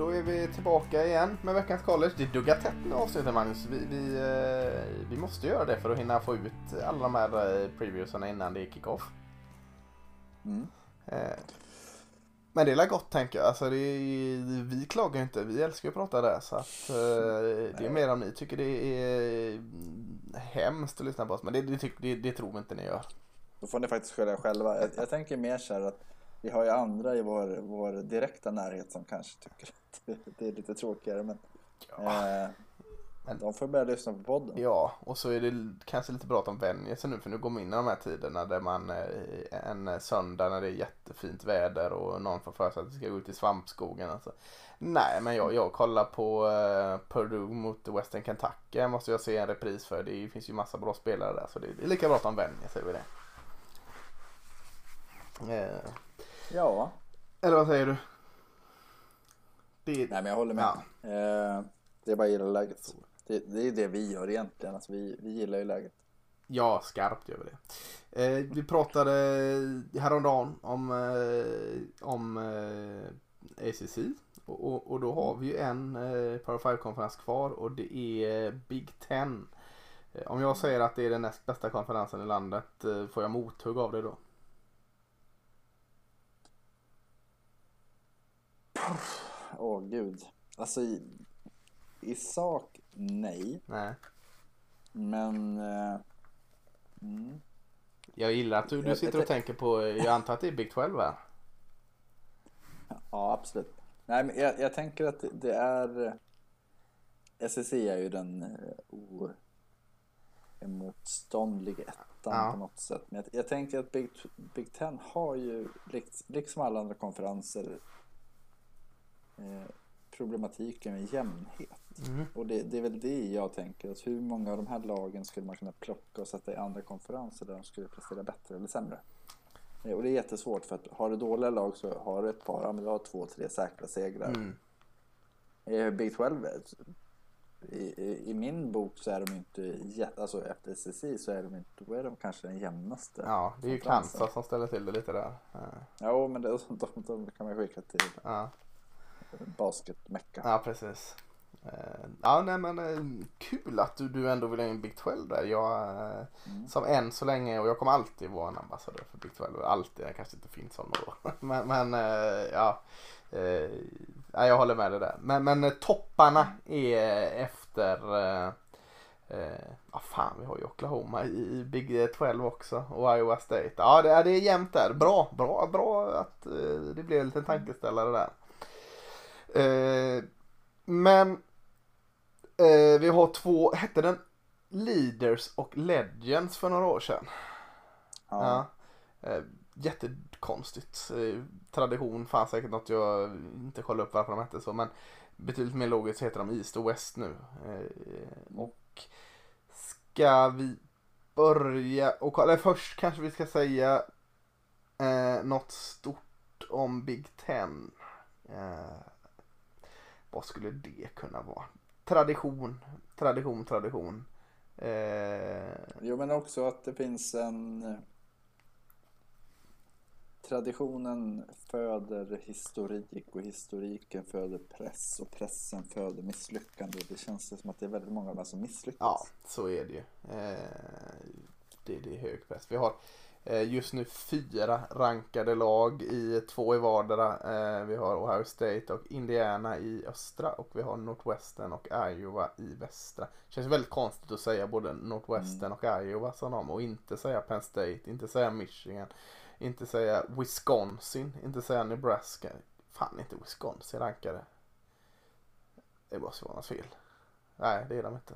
Då är vi tillbaka igen med veckans college. Det duggar tätt nu avsnittet Magnus. Vi, vi, eh, vi måste göra det för att hinna få ut alla de här eh, previewsarna innan det är kick-off. Mm. Eh, men det är gott tänker jag. Alltså, är, vi klagar ju inte. Vi älskar att prata där. Så att, det är mer om ni tycker det är hemskt att lyssna på oss. Men det, det, det, det tror vi inte ni gör. Då får ni faktiskt skylla er själva. Jag, jag tänker mer så här att vi har ju andra i vår, vår direkta närhet som kanske tycker att det, är lite tråkigare. Men, eh, Men- de får börja lyssna på podden. Ja, och så är det kanske lite bra att de vänjer sig nu för nu går man in i de här tiderna där man eh, en söndag när det är jättefint väder och någon får för sig att vi ska gå ut i svampskogen. Alltså. Nej, men jag, jag kollar på eh, Purdue mot Western Kentucky. måste jag se en repris för. Det finns ju massa bra spelare där så det är lika bra att de vänjer sig vid det. Eh, Ja, eller vad säger du? Det, nej men jag håller med. Ja. Eh, det är bara att gilla läget. Det, det är det vi gör egentligen. Alltså, vi, vi gillar ju läget. Ja, skarpt gör vi det. Eh, vi pratade häromdagen om, eh, om eh, ACC. Och, och, och då har vi ju en eh, Power 5-konferens kvar och det är Big Ten. Eh, om jag säger att det är den näst bästa konferensen i landet, eh, får jag mothugg av det då? Åh gud. Alltså i, i sak nej. Nej. Men... Eh, mm. Jag gillar att du, du sitter och tänker på, jag antar att det är Big 12 va? Ja, absolut. Nej, men jag, jag tänker att det, det är... SEC är ju den eh, oemotståndliga ettan Ja. på något sätt. Men jag, jag tänker att Big, Big Ten har ju, liksom alla andra konferenser, eh, problematiken med jämnhet. Mm. Och det, det är väl det jag tänker, att hur många av de här lagen skulle man kunna plocka och sätta i andra konferenser där de skulle prestera bättre eller sämre? Eh, Och det är jättesvårt för att har du dåliga lag så har du ett par, ja men du har två, tre säkra segrar. Mm. Eh, Big 12, är- i, i, i min bok så är de inte, jä- alltså efter SSI så är de inte, då är de kanske den jämnaste. Ja, det är ju. Kansas som ställer till det lite där. Eh, Ja, men det, de, de kan man skicka till Ja. Basketmecka. Ja, precis. Eh, Ja, nej men eh, kul att du, du ändå vill ha in Big 12 där. Jag, eh, Mm. som än så länge, och jag kommer alltid vara en ambassadör för Big 12. Alltid, det kanske inte finns sådana då. Men, men ja, ja, jag håller med dig där. Men, men topparna är efter, vad fan vi har ju Oklahoma i, Big 12 också och Iowa State. Ja, det, är- det är jämnt där. Bra, bra, bra att det blev en liten tankeställare där. Eh, men eh, vi har två, hette den Leaders och Legends för några år sedan? Ja. Ja. Eh, jättekonstigt. Eh, tradition fanns säkert något jag inte kollade upp varför de hette så men betydligt mer logiskt heter de East och West nu. Eh, och ska vi börja och kolla, först kanske vi ska säga eh, något stort om Big Ten. Eh, vad skulle det kunna vara? Tradition, tradition, tradition. Eh, Jo, men också att det finns en... eh, Traditionen föder historik och historiken föder press och pressen föder misslyckande. Det känns som att det är väldigt många av dem som misslyckas. Ja, så är det ju. Eh, det, det är hög press. Vi har Eh, just nu fyra rankade lag i två i vardera. Eh, vi har Ohio State och Indiana i östra och vi har Northwestern och Iowa i västra. Känns väldigt konstigt att säga både Northwestern och Iowa som de och inte säga Penn State, inte säga Michigan, inte säga Wisconsin, inte säga Nebraska. Fan inte Wisconsin rankade. Det måste vara något fel. Nej, det är de inte.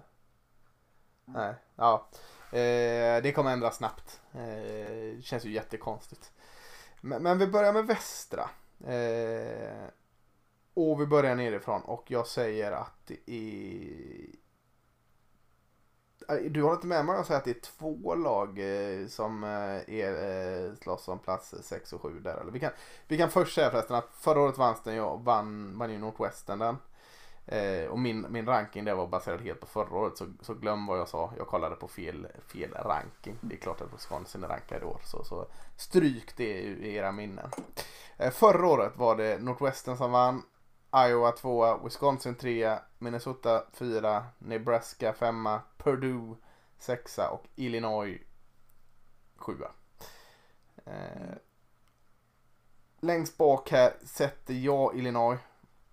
Nej, ja. Eh, det kommer ändras snabbt. Eh, känns ju jättekonstigt. Men, men vi börjar med västra. Eh, och vi börjar nerifrån och jag säger att det är... Eh, du håller inte med mig om jag säger att det är två lag eh, som eh, är, slåss om plats 6 och 7 där. Eller vi, kan, vi kan först säga förresten att förra året vann, den, ju- vann, vann ju Northwestern den. Eh, och min, min ranking där var baserad helt på förra året så, så glöm vad jag sa. Jag kollade på fel, fel ranking. Det är klart att Wisconsin är rankad i år så, så stryk det i era minnen. Eh, förra året var det Northwestern som vann. Iowa 2, Wisconsin 3, Minnesota 4, Nebraska 5, Purdue 6 och Illinois 7. Eh, längst bak här sätter jag Illinois.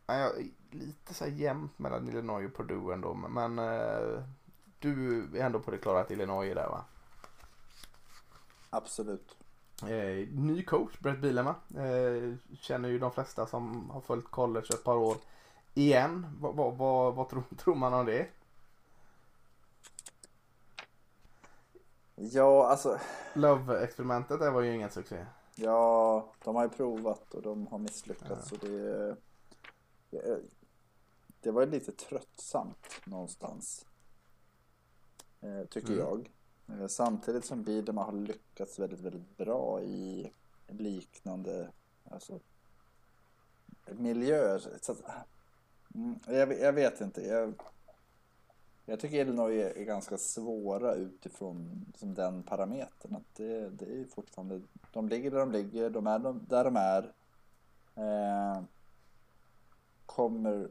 Jag lite så här jämnt mellan Illinois och Purdue ändå. Men eh, du är ändå på det klara att Illinois är där va? Absolut. Eh, ny coach, Brett Bielema. Eh, känner ju de flesta som har följt college ett par år igen. Vad, vad, vad, vad tror, tror man om det? Ja, alltså. Love-experimentet det var ju ingen succé. Ja, de har ju provat och de har misslyckats. Ja. Så det, det var lite tröttsamt någonstans. Eh, tycker Mm. jag. Eh, Samtidigt som Biederman har lyckats väldigt, väldigt bra i liknande alltså, miljöer. Så att, mm, jag, jag vet inte. Jag, jag tycker Illinois är, är ganska svåra utifrån som den parametern. Att det, det är fortfarande, de ligger där de ligger, de är de, där de är. Eh, kommer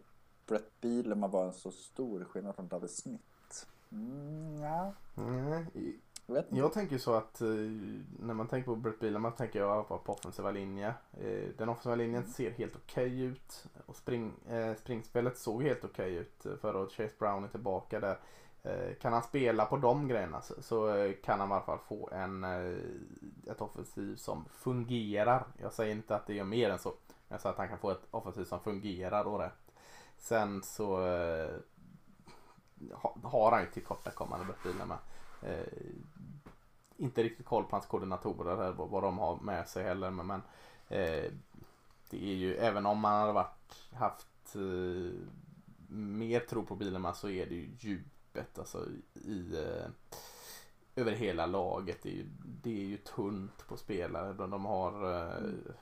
Brett Bielema vara en så stor skillnad från David Smith? Mm, ja, Mm. jag tänker så att eh, när man tänker på Brett Bielema tänker jag på, på offensiva linje. Eh, den offensiva linjen ser helt okej ut. Och spring, eh, springspelet såg helt okej ut eh, förra året. Chase Brown är tillbaka där. Eh, kan han spela på de grejerna så, kan han i alla fall få en, ett offensiv som fungerar. Jag säger inte att det gör mer än så. Jag säger att han kan få ett offensiv som fungerar och rätt. Sen så eh, har han ju tillkortakommande Brett med. Eh, inte riktigt koll på hans koordinatorer här, vad, vad de har med sig heller. Men, men eh, det är ju, även om man hade varit, haft eh, mer tro på Bielema så är det ju djupet alltså i eh, över hela laget. Det är ju, det är ju tunt på spelare. De, de har eh,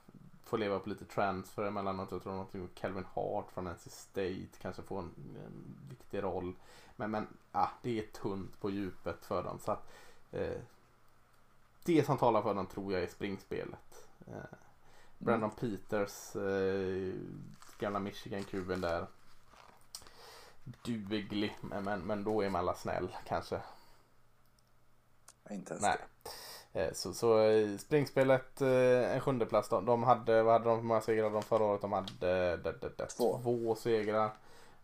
får leva på lite transfer emellanåt. Jag tror någonting med Calvin Hart från NC State kanske får en, en viktig roll. Men, men ah, det är tunt på djupet för dem. Så att, eh, det som talar för dem tror jag är springspelet. Eh, Brandon Peters, eh, gamla Michigan-kuben där. Duglig, men, men, men då är man alla snäll kanske. Inte ens Nej. det. Eh, Så, så eh, springspelet, eh, en sjunde plats. De, de hade, vad hade de för många segrar de förra året? De hade eh, d- d- d- Två. två segrar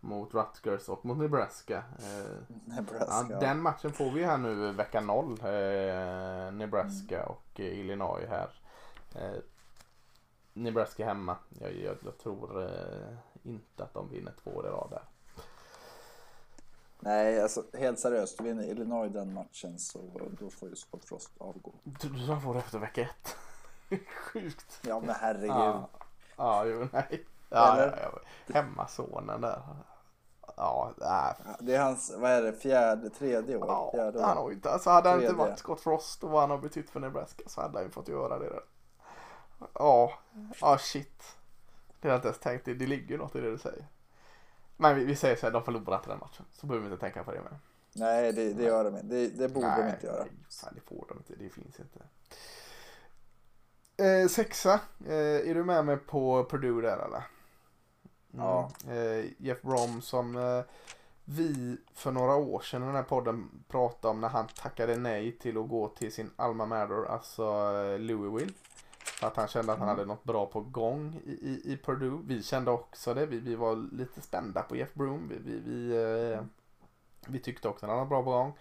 mot Rutgers och mot Nebraska. Nebraska. Ja, den matchen får vi här nu vecka 0. Eh, Nebraska och eh, Illinois här. Nebraska hemma. Jag, jag, jag tror inte att de vinner två år i rad där. Nej, alltså helt seriöst. Vinner Illinois den matchen så då får ju Scott Frost avgå. Du, du får det efter vecka 1. Sjukt. Ja men herregud. Ja, ja jo, nej. Ja, Eller? ja, ja. Hemmasonen där. Ja, nej. Det är hans, vad är det, fjärde, tredje år? Ja, fjärde han år. har ju inte, alltså hade han inte varit Scott Frost och vad han har betytt för Nebraska så hade han ju fått göra det där. Ja, ja shit. Det har jag inte ens tänkt, det, det ligger något i det du säger. Men vi, vi säger så här, de förlorar inte den matchen. Så behöver vi inte tänka på det mer. Nej, det, det gör de inte. Det, det borde de Nej, inte göra. Nej, det får de inte, det finns inte. Eh, sexa, eh, är du med mig på Purdue där eller? Mm. Ja. Eh, Jeff Brom som eh, vi för några år sedan i den här podden pratade om när han tackade nej till att gå till sin Alma Mater, alltså eh, Louisville. Att han kände att han hade något bra på gång i, i, i Purdue. Vi kände också det. Vi, vi var lite spända på Jeff Broom. Vi, vi, vi, eh, vi tyckte också att han hade bra på gång.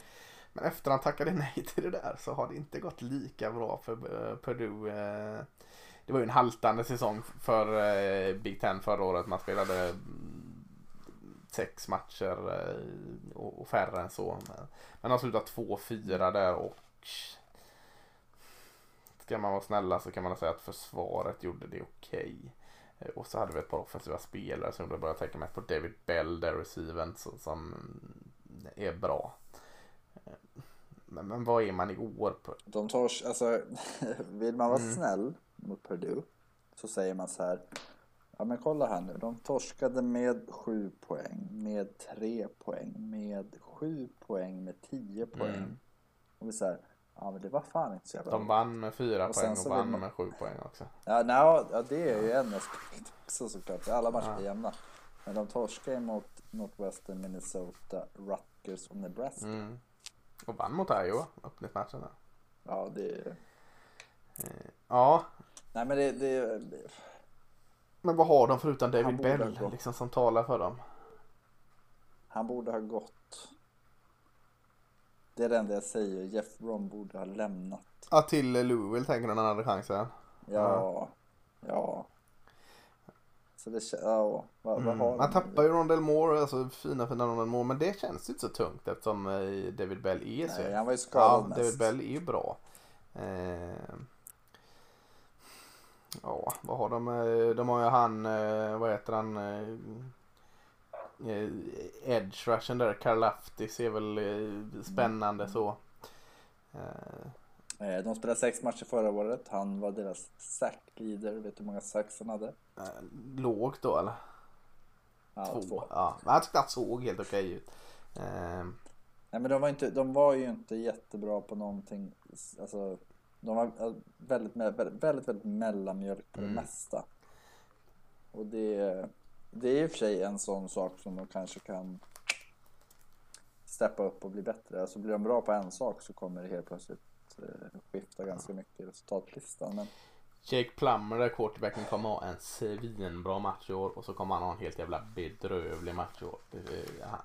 Men efter han tackade nej till det där så har det inte gått lika bra för eh, Purdue. eh. Det var ju en haltande säsong för eh, Big Ten förra året. Man spelade mm, sex matcher eh, och färre än så. Men har slutat 2-4 där och ska man vara snälla så kan man säga att försvaret gjorde det okej. Eh, Och så hade vi ett par offensiva spelare som jag började tänka mest på David Bell, där receiven som, som är bra. Eh, Men, men vad är man i år på? De tar, alltså, vill man vara Mm. snäll mot Purdue så säger man så här. Ja men kolla här nu. De torskade med 7 poäng, med 3 poäng, med 7 poäng, med 10 poäng. Mm. Och vi säger, ja men det var fan inte så jävla De vann med fyra Och poäng och vann man- med sju poäng också. Ja, nej, ja det är ju en aspekt också såklart. Alla matcher är jämna. Men de torskade mot Northwestern, Minnesota, Rutgers och Nebraska. Mm. Och vann mot Iowa, öppningsmatchen där. Ja, det... Eh, ja, Nej men det... det... men vad har de förutom David Bell liksom som talar för dem? Han borde ha gått. Det är det enda jag säger. Jeff Brom borde ha lämnat. Ja, till Louisville tänker du när han hade chansen. Ja, ja. Så det känns, ja, vad, vad har Mm. Man de? tappar ju Rondell Moore, alltså fina fina Rondell Moore, men det känns inte så tungt eftersom eh, David Bell är så. Nej, han var ju ja, skadad David mest. Bell är ju bra. Eh, ja, vad har de? eh, De har ju han, vad heter han? Eh, Edge rushen där, Karlaftis är väl eh, spännande så. Eh, De spelade sex matcher förra året. Han var deras sack-leader. Vet du hur många sacks han hade? lågt då eller? Ja, två. två. Ja, men jag tyckte att det såg helt okej ut. Eh, Nej men de var, inte, de var ju inte jättebra på någonting. Alltså, de var väldigt, väldigt, väldigt, väldigt mellanmjölk på det Mm. mesta. Och det, det är i och för sig en sån sak som de kanske kan steppa upp och bli bättre. Alltså blir de bra på en sak så kommer det helt plötsligt eh, skifta ganska mycket i resultatlistan. Men Jake Plummer där quarterbacken kommer ha en svinbra match i år och så kommer han ha en helt jävla bedrövlig match i år.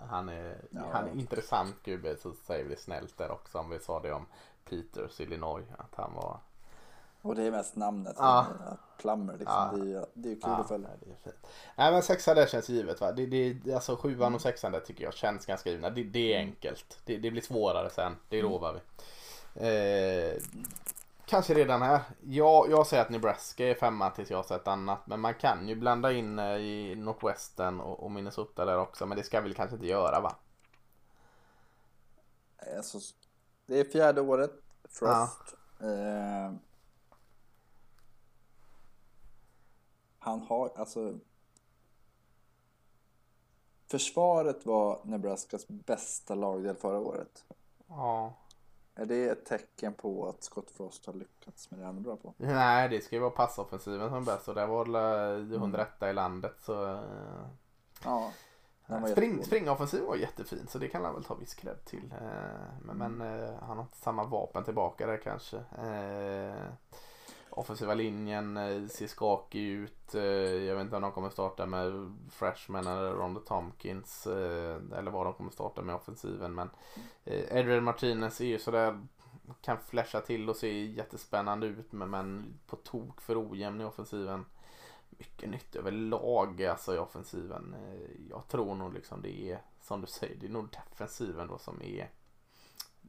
Han- är, Ja. han är intressant gubbe så säger vi snällt där också om vi sa det om Peters Illinois. Att han var... Och det är mest namnet. Ja. Ja. Plummer liksom. Ja. Det, är, ju- det är ju kul Ja, att följa. nej, det är fint. Nej men sexan där känns givet va. Det, det, alltså sjuan och sexan där tycker jag känns ganska givna. Det, det är enkelt. Det, det blir svårare sen. Det lovar vi. Eh, kanske redan här. Jag, jag säger att Nebraska är femma tills jag har sett annat. Men man kan ju blanda in eh, i Northwestern och, och Minnesota där också. Men det ska vi kanske inte göra va? Alltså, det är fjärde året. Frost. Eh, han har alltså. Försvaret var Nebraskas bästa lagdel förra året. Ja. Är det ett tecken på att Scott Frost har lyckats med det han är bra på? Nej det ska ju vara passoffensiven som är bäst. Och där var det 101 i landet så. eh, Ja. Spring, springoffensiv var jättefin så det kan han väl ta viss cred till. Eh, Men, Mm. men eh, han har inte samma vapen tillbaka där kanske. Offensiva linjen eh, ser skakig ut. Eh, jag vet inte om de kommer starta med Freshman eller Ronda Tompkins. Eh, eller vad de kommer starta med offensiven. Men eh, Adrian Martinez är ju sådär kan flasha till och se jättespännande ut men, på tok för ojämn i offensiven mycket nytt överlag alltså i offensiven. Jag tror nog liksom det är som du säger, det är nog defensiven då som är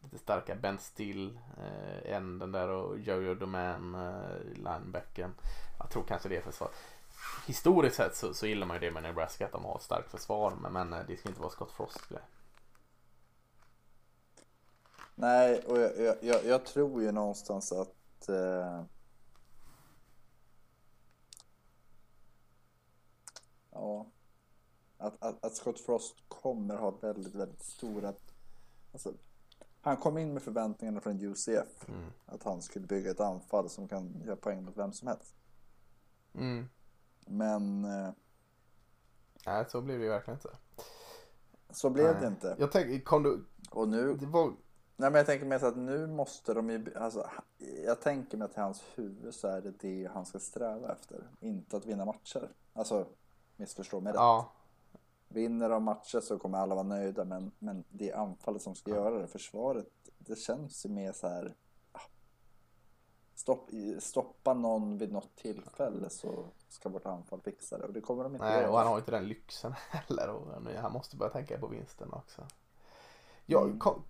lite starka. Ben Still, eh, änden där och Jojo Doman, eh, linebacken. Jag tror kanske det är försvar. Historiskt sett så, så gillar man ju det med Nebraska att de har ett starkt försvar men, men eh, det ska inte vara Scott Frost grej. Nej, och jag, jag, jag, jag tror ju någonstans att eh, ja, att, att, att Scott Frost kommer ha väldigt, väldigt stora alltså, han kom in med förväntningarna från UCF Mm. att han skulle bygga ett anfall som kan göra poäng mot vem som helst. Mm. Men eh, Nej, så blir det ju verkligen inte. så blev Nej. det inte. Jag tänker, kom du, Och nu var, Nej men jag tänker så att nu måste de ju, alltså, jag tänker mig att i hans huvud så är det det han ska sträva efter. Inte att vinna matcher. Alltså, missförstå mig rätt. ja, Vinner de matcher så kommer alla vara nöjda men, men det är anfallet som ska göra det. Försvaret, det känns ju mer så här. ah, Stopp, stoppa någon vid något tillfälle så ska vårt anfall fixa det. Och det kommer de inte Nej, göra. och han har inte den lyxen heller. Och nu- han måste börja tänka på vinsten också. Ja, Mm. kom,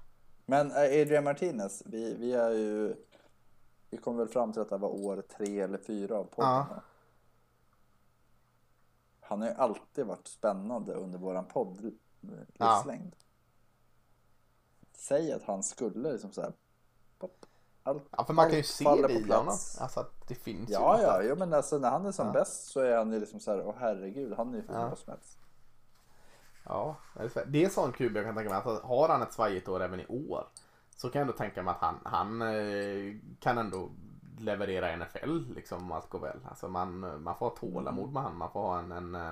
Men eh, Adrian Martinez, vi, vi är ju... Vi kom väl fram till att det var år tre eller fyra av podden. Ja. Han har ju alltid varit spännande under våran podd eh, Ja. livslängd. Säg att han skulle liksom så här, pop, allt, ja, för man kan ju se det i honom. Alltså att det finns Ja, ju. ja, ja, men alltså när han är som Ja. bäst så är han ju liksom så här, åh herregud, han är ju Ja. som helst. Ja, det är en sån kub jag kan tänka mig. Alltså, har han ett svajigt år även i år så kan jag ändå tänka mig att han, han eh, kan ändå leverera i NFL liksom om allt går väl. Alltså man, man får ha tålamod med han. Man får ha en, en, eh,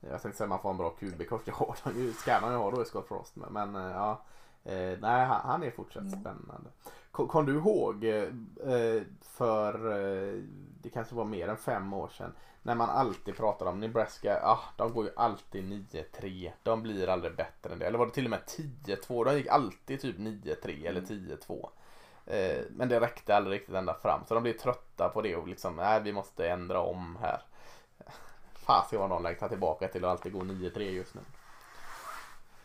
Jag tänkte säga man får en bra QB-coach. Det har de ju, ska man ju ha då i Scott Frost. Men, men eh, ja. Eh, nej, han, han är fortsatt Mm. spännande. Kom, kom du ihåg eh, för eh, det kanske var mer än fem år sedan när man alltid pratar om Nebraska, ah, de går ju alltid 9-3. De blir aldrig bättre än det. Eller var det till och med 10-2? De gick alltid typ 9-3 eller 10-2. Eh, men det räckte aldrig riktigt ända fram. Så de blev trötta på det och liksom, nej vi måste ändra om här. Fasiken vad de längtar tillbaka till att alltid gå 9-3 just nu.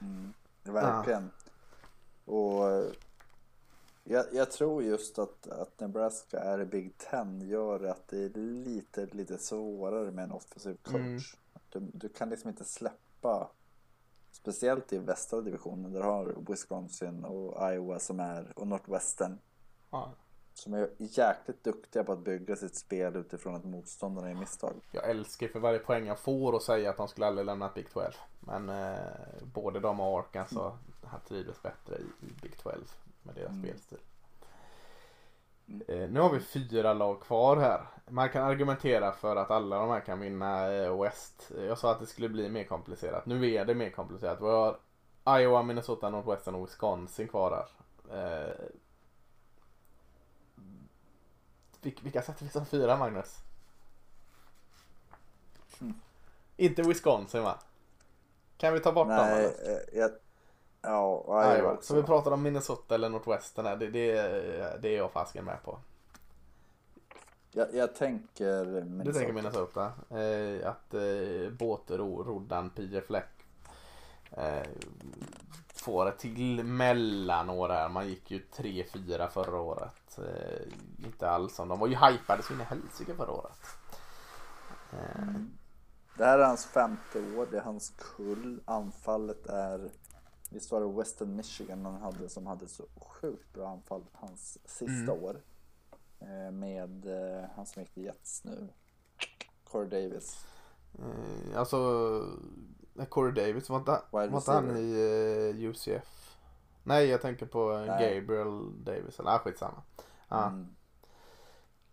Mm, verkligen. Och eh, jag, jag tror just att, att Nebraska är i Big Ten gör att det är lite, lite svårare med en offensiv coach. Mm. Du, du kan liksom inte släppa, speciellt i västra divisionen där har Wisconsin och Iowa som är, och Northwestern Ja. som är jäkligt duktiga på att bygga sitt spel utifrån att motståndarna är misstag. Jag älskar för varje poäng jag får och säga att de skulle aldrig lämna Big 12. Men eh, både de och Arkansas har trivdes bättre i, i Big 12 med deras Mm. spelstil. Eh, nu har vi fyra lag kvar här. Man kan argumentera för att alla de här kan vinna eh, West. Jag sa att det skulle bli mer komplicerat. Nu är det mer komplicerat. Vi har Iowa, Minnesota, Northwestern och Wisconsin kvar här. Vil- vilka sätter vi som fyra Magnus? Mm. Inte Wisconsin va? Kan vi ta bort dem? Nej, eller? eh, jag, ja, Iowa. också. Så vi pratar om Minnesota eller Northwestern här. Det, det, det är jag fasken med på. jag, jag tänker Minnesota. Du tänker Minnesota. Eh, att eh, båtro, roddan PJ Fleck eh, får ett till mellanår här. Man gick ju 3-4 förra året. Eh, inte alls som de var ju hypade så in i helsike förra året. Eh, Mm. Det här är hans femte år, det är hans kull. Anfallet är, visst var det Western Michigan han hade som hade så sjukt bra anfall hans sista Mm. år. Eh, Med eh, han som gick till Jets nu, Corey Davis. eh, alltså, eh, Corey Davis, var inte, var inte han i eh, UCF? Nej, jag tänker på eh, Nej. Gabriel Davis. Eller ah, skitsamma. Ja. Mm.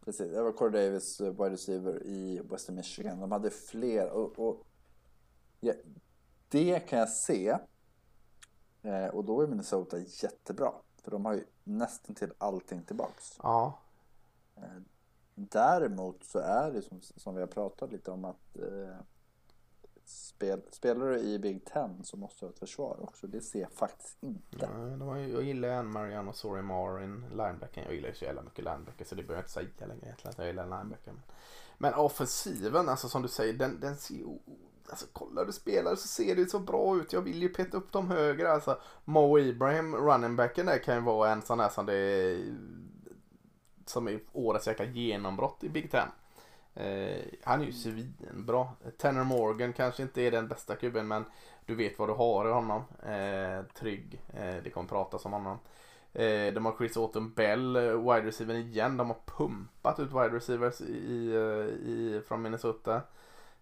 Precis, det var Corey Davis, eh, wide receiver i Western Michigan. De hade fler och, och ja, det kan jag se. Eh, och då är Minnesota jättebra. För de har ju nästan till allting tillbaks. ja. Eh, Däremot så är det som, som vi har pratat lite om att eh, spel, spelar du i Big Ten så måste du ha ett försvar också. Det ser jag faktiskt inte. Nej, de har jag gillar ju en Mariano Sorry Marin, linebacken. Jag gillar ju så jävla mycket linebacker så det behöver jag inte säga längre egentligen att jag gillar linebacker. Men, men offensiven, alltså som du säger, den, den ser ju... Alltså kollar du spelar så ser det ju så bra ut. Jag vill ju peta upp dem högre. Alltså Mo Ibrahim, runningbacken där kan ju vara en sån här som det är, som är årets jäkla genombrott i Big Ten. Eh, han är ju svinbra. Tanner Morgan kanske inte är den bästa kuben men du vet vad du har i honom. Eh, trygg. Eh, det kommer pratas om honom. Eh, de har Chris Autumn Bell, eh, wide receiver igen. De har pumpat ut wide receivers i, eh, i, från Minnesota.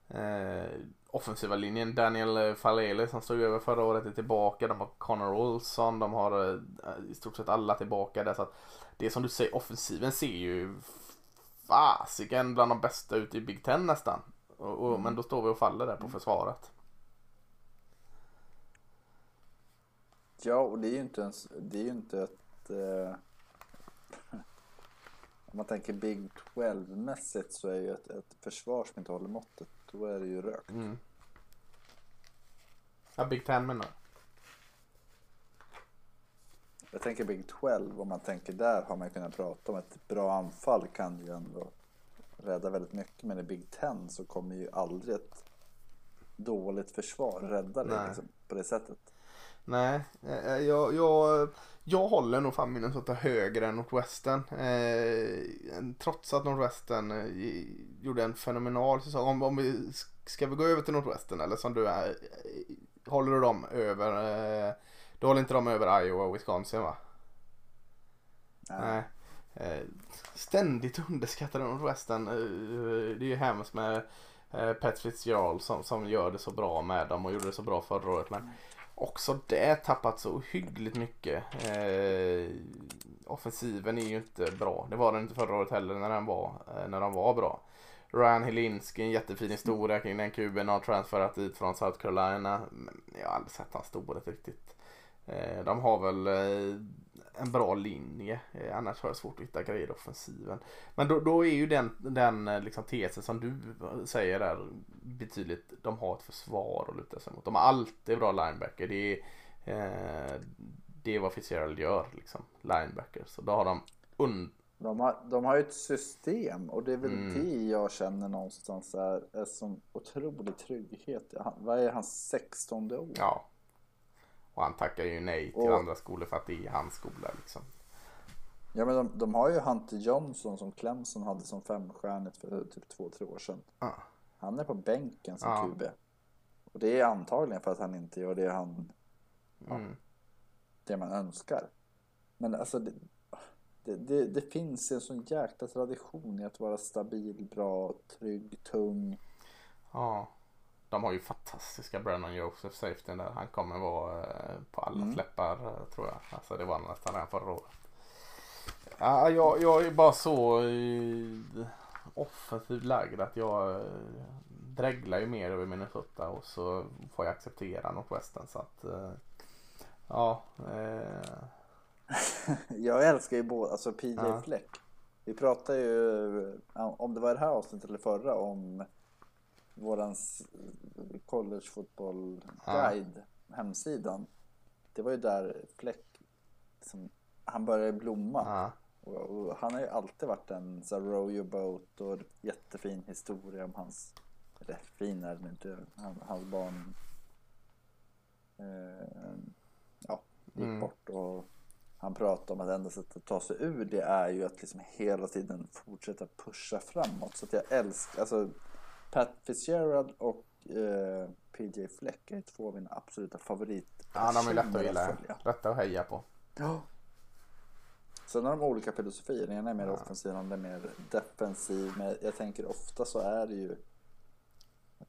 Eh, offensiva linjen, Daniel Falele som stod över förra året är tillbaka. De har Connor Olson, de har eh, i stort sett alla tillbaka där. Så att det som du säger, offensiven ser ju fasiken bland de bästa ute i Big Ten nästan. Och, och, Men då står vi och faller där på försvaret. Ja, och det är ju inte ens, det är ju inte ett... Eh, om man tänker Big 12-mässigt så är ju ett, ett försvar som inte håller måttet, då är det ju rökt. Mm. Ja, Big Ten menar jag. Jag tänker Big 12, om man tänker där har man kunnat prata om ett bra anfall kan ju ändå rädda väldigt mycket. Men i Big 10 så kommer ju aldrig ett dåligt försvar rädda det Nej. liksom, på det sättet. Nej, eh, jag, jag, jag håller nog fan Minnesota högre än Northwestern. Eh, trots att Northwestern eh, gjorde en fenomenal säsong. Om, om vi, ska vi gå över till Northwestern eller som du är, eh, håller du dem över, eh, du håller inte dem över Iowa och Wisconsin va? Nej. Eh, ständigt underskattade Northwestern. Eh, det är ju hemskt med eh, Pat Fitzgerald som, som gör det så bra med dem och gjorde det så bra förra året. Men också det tappat så hyggligt mycket. Eh, offensiven är ju inte bra. Det var den inte förra året heller när den var, eh, när den var bra. Ryan Helinski, en jättefin historia kring den kuben. Har transferat dit från South Carolina. Men jag har aldrig sett hans storhet riktigt. Eh, de har väl eh, en bra linje. Eh, annars har jag svårt att hitta grejer i offensiven. Men då, då är ju den, den liksom tesen som du säger där betydligt. De har ett försvar att luta sig mot. De har alltid bra linebacker. Det är, eh, det är vad Fitzgerald gör. Liksom, linebacker. Så då har de und De har, de har ju ett system och det är väl Mm. det jag känner någonstans är, är som otrolig trygghet. Vad är hans 16 år? Ja. Och han tackar ju nej till Och- andra skolor för att det är hans skola liksom. Ja men de, de har ju Hunter Johnson som Clemson hade som femstjärnigt för typ två, tre år sedan. Ja. Han är på bänken som Ja. QB. Och det är antagligen för att han inte gör det han Mm. det man önskar. Men alltså det, det, det, det finns en sån jäkla tradition i att vara stabil, bra, trygg, tung. Ja. De har ju fantastiska Brennan Joseph safety där. Han kommer vara eh, på alla Mm. läppar eh, tror jag. Alltså det var nästan redan förra året. Ja, jag, jag är bara så offensivt lagd att jag eh, dreglar ju mer över Minnesota och så får jag acceptera Northwestern så att ja. Eh, Jag älskar ju båda, alltså PJ Ja. Fleck. Vi pratade ju, om det var det här avsnittet eller förra, om vårans college football guide, hemsidan. Det var ju där Fleck, som, han började blomma. ja. Och, och han har ju alltid varit en så row your boat och jättefin historia om hans, eller fin är den inte, han, hans barn eh, ja, gick Mm. bort och han pratar om att enda sättet att ta sig ur det är ju att liksom hela tiden fortsätta pusha framåt. Så att jag älskar, alltså Pat Fitzgerald och eh, PJ Fleck är två av mina absoluta favorit. ja, de är lätta att gilla. Lätta att heja på. Ja. Sen har de olika filosofier. Den ena är mer Ja. offensiv, den andra är mer defensiv. Men jag tänker ofta så är det ju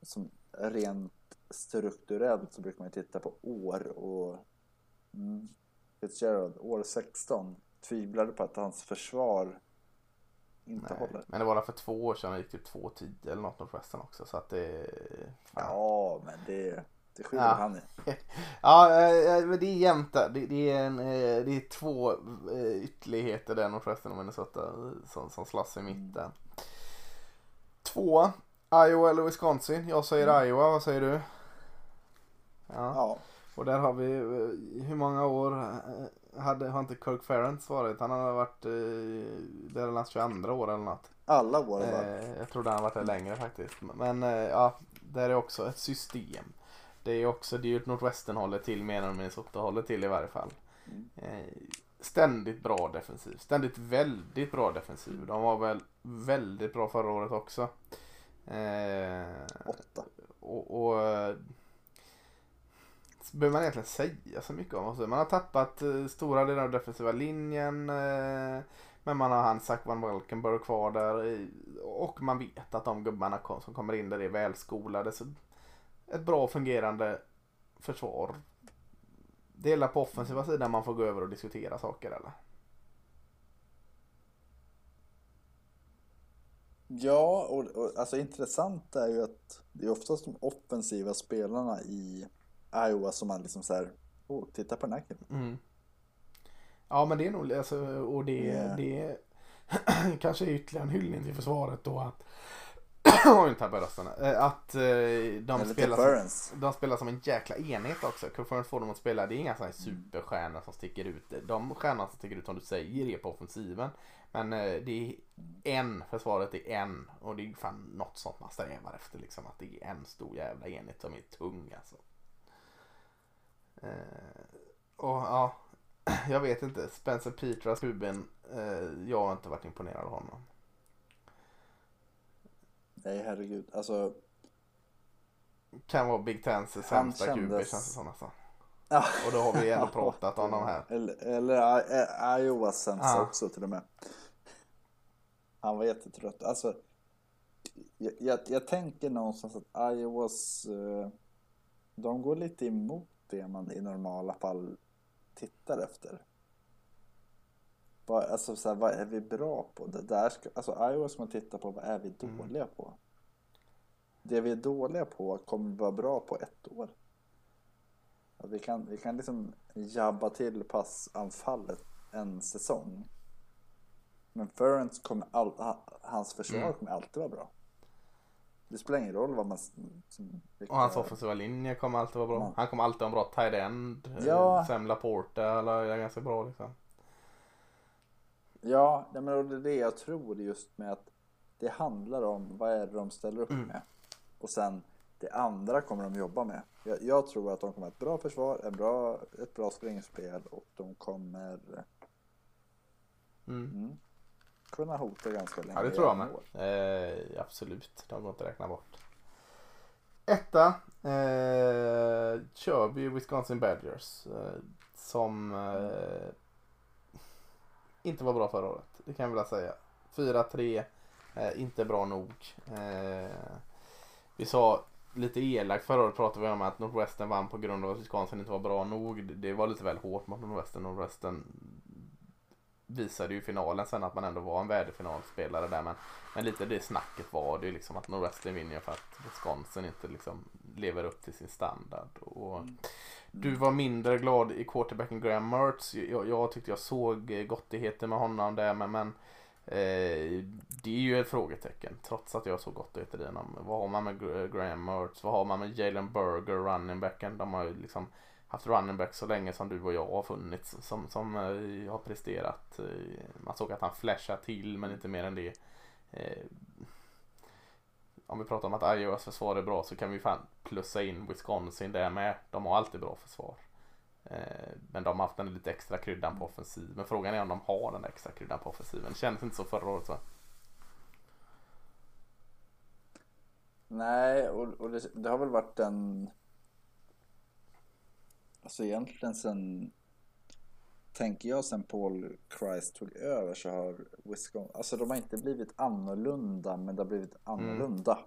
som rent strukturellt så brukar man ju titta på år och mm, Fitzgerald, år 16, tvivlade på att hans försvar inte Nej. håller. Men det var där för två år sedan. Det gick typ 2-10 eller något Northwestern också. Så att det... Fan. Ja, men det, det Ja. han i. Ja, eh, men det är jämnt där. Det, det, är en, eh, det är två eh, ytterligheter där Northwestern och Minnesota eh, som, som slåss i mitten. Två, Iowa eller Wisconsin. Jag säger Iowa, vad säger du? Ja. Ja, Och där har vi, eh, hur många år eh, hade, har inte Kirk Ferentz varit? Han har varit eh, där är hans 22 år eller något. alla år. Eh, jag trodde han varit där längre faktiskt. Men eh, ja, där är också ett system. Det är också, det är ju ett Nordvästern håller till mer än Minnesota håller till i varje fall. Mm. Eh, ständigt bra defensiv. Ständigt väldigt bra defensiv. De var väl väldigt bra förra året också. Eh, Åtta. och, och eh, behöver man egentligen säga så mycket om. Också. man har tappat eh, stora delar av defensiva linjen. Eh, men man har han Zach Van Valkenburg kvar där. Eh, och man vet att de gubbarna kom, som kommer in där är välskolade. Så ett bra fungerande försvar. Det är på offensiva sidan man får gå över och diskutera saker eller? Ja, och, och alltså intressant är ju att det är oftast de offensiva spelarna i Iowa som man liksom så här, oh, titta på den här killen. Mm. Ja men det är nog, alltså, och det, Yeah. det kanske är ytterligare en hyllning till försvaret då att Oj, tappade rösten. Eh, Att eh, de Eller spelar, som, de spelar som en jäkla enhet också. Conference får dem att spela, det är inga sådana här superstjärnor som sticker ut. De stjärnorna som sticker ut som du säger är på offensiven. Men eh, det är en, försvaret är en. Och det är fan något sånt man strävar efter liksom. Att det är en stor jävla enhet som är tung alltså. Eh, och ja, jag vet inte. Spencer Petras Ruben, eh, jag har inte varit imponerad av honom. Nej, herregud. Alltså, Kan vara Big Tens sämsta kändes- QB känns det som nästan. ja. Och då har vi ändå pratat om de här. Eller, eller I- Iowas sämsta Ja. också till och med. Han var jättetrött. Alltså, jag, jag, jag tänker någonstans att Iowas, eh, de går lite emot det man i normala fall tittar efter. vad, alltså, så här, vad är vi bra på? Det där ska, alltså ska man titta på, vad är vi dåliga på? Det vi är dåliga på kommer vi vara bra på ett år. Ja, vi, kan, vi kan liksom jabba till passanfallet en säsong. Men Ferrens kommer all, ha- hans försvar Mm. kommer alltid vara bra. Det spelar ingen roll vad man... Som, vilka- Och hans offensiva linje kommer alltid vara bra. Ja. Han kommer alltid ha en bra tight end. Ja. Sam Laporta eller är ganska bra liksom. Ja, men det är det jag tror just med att det handlar om vad är det de ställer upp Mm. med. Och sen det andra kommer de jobba med. Jag, jag tror att de kommer ha ett bra försvar, en bra, ett bra springspel och de kommer Mm. mm, kunna hota ganska länge. Ja det tror jag med. Eh, absolut, de går inte att räkna bort. Etta eh, kör vi Wisconsin Badgers. Eh, som eh, inte var bra förra året. Det kan jag väl säga. 4-3, eh, inte bra nog. Eh, vi sa lite elakt förra året pratade vi om att Northwestern vann på grund av att Wisconsin inte var bra nog. Det- Det var lite väl hårt mot Northwestern. Northwestern visade ju finalen sen att man ändå var en värdefinalspelare där. Men, men lite det snacket var det ju liksom att Northwestern vinner för att Wisconsin inte liksom lever upp till sin standard. Och du var mindre glad i quarterbacken Graham Mertz. Jag, jag tyckte jag såg gottigheter med honom där men, men eh, det är ju ett frågetecken trots att jag såg gottigheter i honom. Vad har man med Graham Mertz? Vad har man med Jalen Burger, running backen? De har ju liksom haft running back så länge som du och jag har funnits som, som eh, har presterat. Eh, man såg att han flashade till men inte mer än det. Eh, om vi pratar om att Iowas försvar är bra så kan vi fan plussa in Wisconsin där med. De har alltid bra försvar. Eh, men de har haft den lite extra kryddan på offensiv. Men frågan är om de har den extra kryddan på offensiven. Det kändes inte så förra året va? Nej, och, och det, det har väl varit en... Alltså egentligen sen... Tänker jag sen Paul Christ tog över så har Wisconsin... Alltså de har inte blivit annorlunda, men det har blivit annorlunda.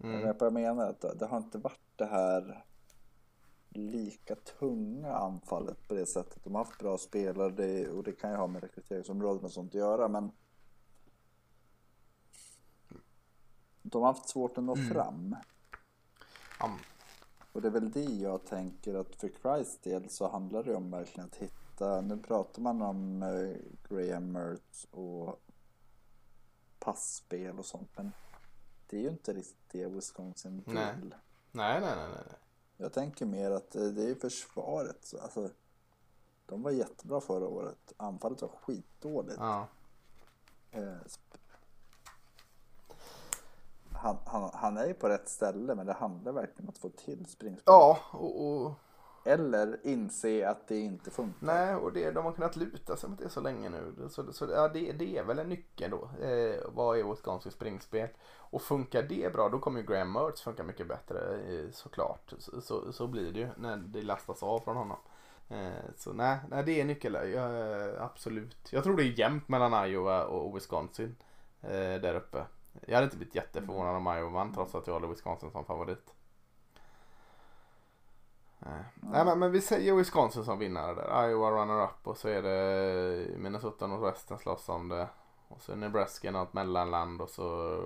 Mm. Jag vet vad jag menar. Att det, har inte varit det här lika tunga anfallet på det sättet. De har haft bra spelare och det kan ju ha med rekryteringsområden och sånt att göra, men de har haft svårt att nå fram. Ja, Och det är väl det jag tänker att för Christs del så handlar det om verkligen att hitta, nu pratar man om eh, Graham Mertz och passspel och sånt men det är ju inte riktigt det Wisconsin vill. Nej. nej, nej, nej, nej. Jag tänker mer att eh, det är försvaret. Så, Alltså, de var jättebra förra året. Anfallet var skitdåligt. Ja. Han, han, han är ju på rätt ställe men det handlar verkligen om att få till springspel. Ja, och, och Eller inse att det inte funkar. Nej, och det, de har kunnat luta sig mot det så länge nu. Så, så ja, det, det är väl en nyckel då. Eh, vad är Wisconsin springspel? Och funkar det bra då kommer ju Graham Mertz funka mycket bättre eh, såklart. Så, så, så blir det ju när det lastas av från honom. Eh, så nej, nej, det är nyckel. Ja, absolut. Jag tror det är jämnt mellan Iowa och Wisconsin eh, där uppe. Jag hade inte blivit jätteförvånad om Iowa vann trots att jag håller Wisconsin som favorit. Nej. Nej men, men vi säger Wisconsin som vinnare där. Iowa runner-up och så är det Minnesota och Northwestern slåss om det. Och så Nebraska något mellanland och så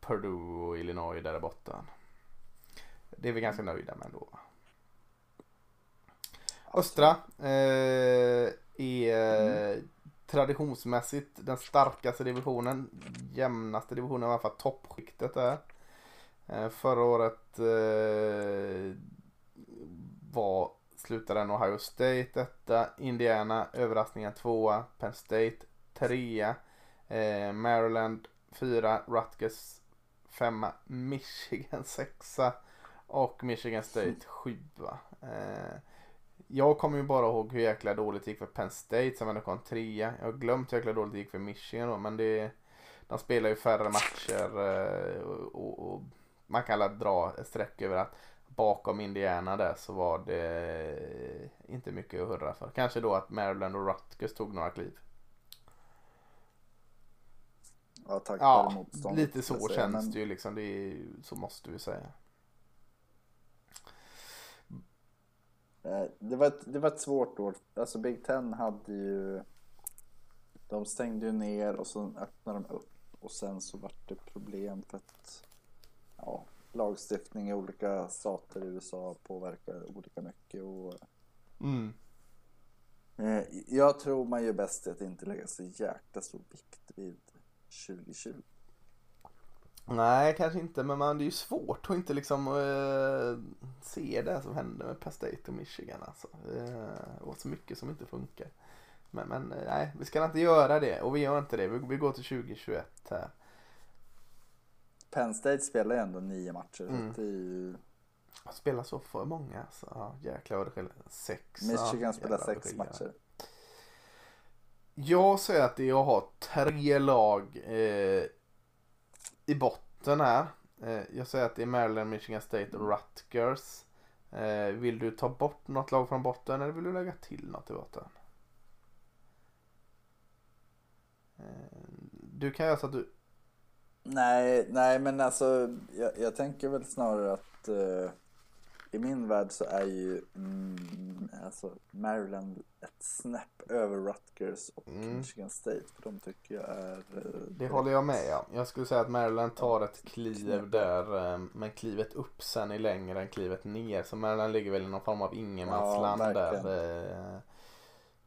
Purdue och Illinois där i botten. Det är vi ganska nöjda med ändå. Östra eh, är eh, traditionsmässigt den starkaste divisionen. Jämnaste divisionen, i alla fall toppskiktet där. Eh, förra året eh, var slutade den Ohio State etta, Indiana överraskningen tvåa, Penn State trea, eh, Maryland fyra, Rutgers femma, Michigan sexa och Michigan State sjua. Eh, jag kommer ju bara ihåg hur jäkla dåligt det gick för Penn State som ändå kom trea. Jag har glömt hur jäkla dåligt det gick för Michigan då, men det de spelar ju färre matcher eh, och, och, och man kan alla dra ett streck över att bakom Indiana där så var det inte mycket att hurra för. Kanske då att Maryland och Rutgers tog några kliv. Ja, tack Ja, motstånd, lite så känns Men- det ju liksom. Det är, så måste vi säga. Det var, ett, det var ett svårt år. Alltså Big Ten hade ju de stängde ju ner och så öppnade de upp och sen så vart det problem för att ja, lagstiftning i olika stater i USA påverkar olika mycket och Mm. eh, jag tror man gör bäst i att inte lägga så jäkla stor vikt vid 2020. Nej, kanske inte, men man, det är ju svårt att inte liksom eh, se det som händer med Penn State och Michigan alltså. Eh, och så mycket som inte funkar. Men, men eh, nej, vi ska inte göra det och vi gör inte det. Vi, vi går till 2021 här. Penn State spelar ju ändå nio matcher. Mm. Så det är ju... Spelar så för många alltså. Ja, jäklar vad det skiljer. Sex. Michigan ja, spelar sex matcher. Jag säger att jag har tre lag eh, i botten här. Eh, jag säger att det är Maryland, Michigan State och Rutgers. Eh, vill du ta bort något lag från botten eller vill du lägga till något i botten? Eh, du kan göra så att du... Nej, nej men alltså jag, jag tänker väl snarare att i min värld så är ju mm, alltså Maryland ett snäpp över Rutgers och Mm. Michigan State. För de tycker jag är... eh, Det håller jag med om. Jag skulle säga att Maryland tar ett kliv där eh, men klivet upp sen är längre än klivet ner. Så Maryland ligger väl i någon form av ingenmansland Ja, där. eh.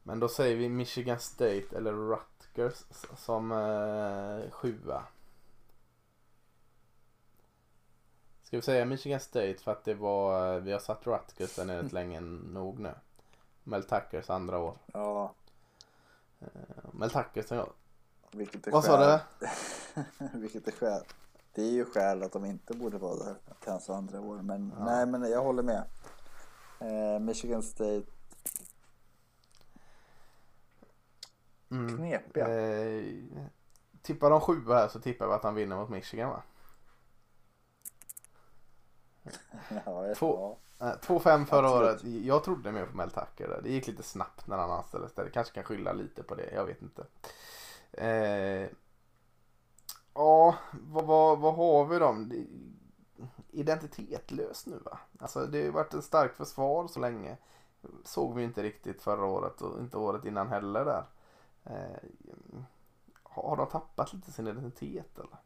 Men då säger vi Michigan State eller Rutgers som eh, sjua. Ska vi säga Michigan State för att det var, vi har satt Rutgers där nere länge nog nu. Mel Tuckers andra år. Ja, Mel Tuckers jag. vilket är Vad sa du? vilket är skäl. Det är ju skäl att de inte borde vara där till hans andra år. Men Ja. nej, men jag håller med. Eh, Michigan State, Mm. knepiga. Eh, tippar de sju här så tippar vi att han vinner mot Michigan va? Ja, Två-. Eh, 2-5 förra Absolut. året. Jag trodde mer på Mel Tucker. Det gick lite snabbt när han anställdes där. Det kanske kan skylla lite på det. Jag vet inte. Eh, ja, vad, vad, vad har vi då? Identitetlöst nu va? Alltså det har ju varit ett starkt försvar så länge. Såg vi inte riktigt förra året och inte året innan heller där. Eh, har de tappat lite sin identitet eller?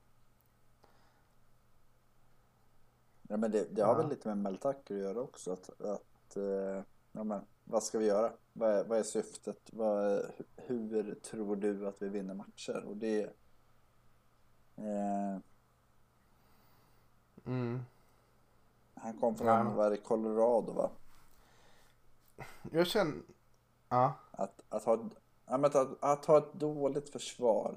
Ja, men det, det har Ja. väl lite med Mel Tucker att göra också. Att, att eh, ja, men, vad ska vi göra? Vad är, vad är syftet? Vad, hur tror du att vi vinner matcher? Och det... Eh, Mm. han kom från, Ja. vad är det, Colorado va? Jag känner... Ja. Att, att, ha, ja, men att, att ha ett dåligt försvar,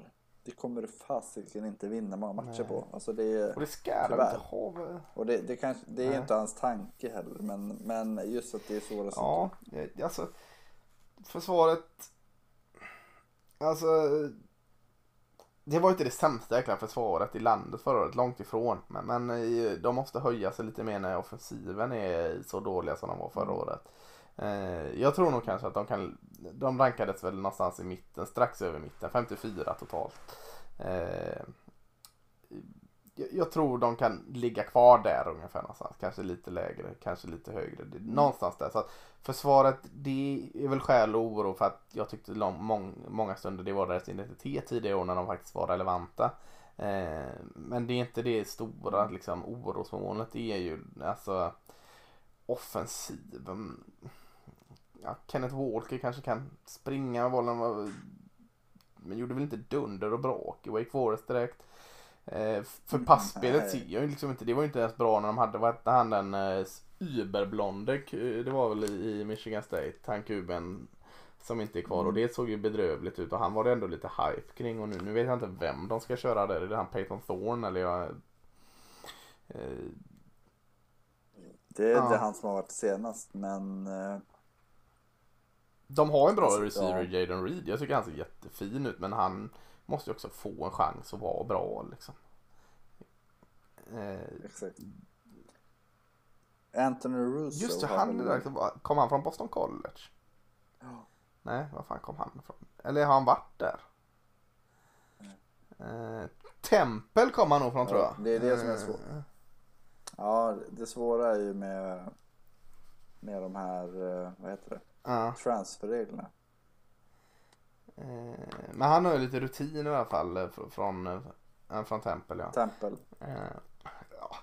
det kommer du fasiken inte vinna många matcher Nej. på. Alltså det, är- Och det ska Tyvärr. inte ha. och det, det, kanske, det är Nej. inte hans tanke heller, men, men just att det är svåra Ja, eh, alltså försvaret. Alltså. Det var inte det sämsta jäkla försvaret i landet förra året, långt ifrån. Men, men eh, de måste höja sig lite mer när offensiven är så dåliga som de var förra Mm. året. Eh, Jag tror nog kanske att de kan, de rankades väl någonstans i mitten, strax över mitten, 54 totalt. Eh, jag, jag tror de kan ligga kvar där ungefär någonstans. Kanske lite lägre, kanske lite högre. Det, någonstans där. Så att försvaret, det är väl skäl och oro för att jag tyckte lång, mång, många stunder det var deras identitet tidigare år när de faktiskt var relevanta. Eh, men det är inte det stora liksom, orosmolnet. Det är ju alltså offensiven. Ja, Kenneth Walker kanske kan springa med bollen. Men gjorde väl inte dunder och brak i Wake Forest direkt. Eh, för Mm, passspelet ser jag ju liksom inte. Det var ju inte ens bra när de hade, vad hette han den eh, überblonde, k- det var väl i, Michigan State, han kuben som inte är kvar och Mm. det såg ju bedrövligt ut och han var det ändå lite hype kring och nu, nu vet jag inte vem de ska köra där. Är det han Peyton Thorne eller jag... Eh, Det är Ja. det han som har varit senast, men eh, de har en bra Alltså, receiver ja. Jaden Reed. Jag tycker han ser jättefin ut men han måste ju också få en chans att vara bra liksom. Eh, exakt. Anthony Russo Just det, han där. liksom, Kom han från Boston College? Ja. Nej, var fan kom han ifrån? Eller har han varit där? Eh, Tempel kom han nog från Ja, tror jag. det är det som är Eh, svårt. Ja, det svåra är ju med, med de här, eh, vad heter det, Ja. transferreglerna. Eh, men han har ju lite rutin i alla fall eh, fr- från, eh, från Tempel. Ja. Tempel. Ja.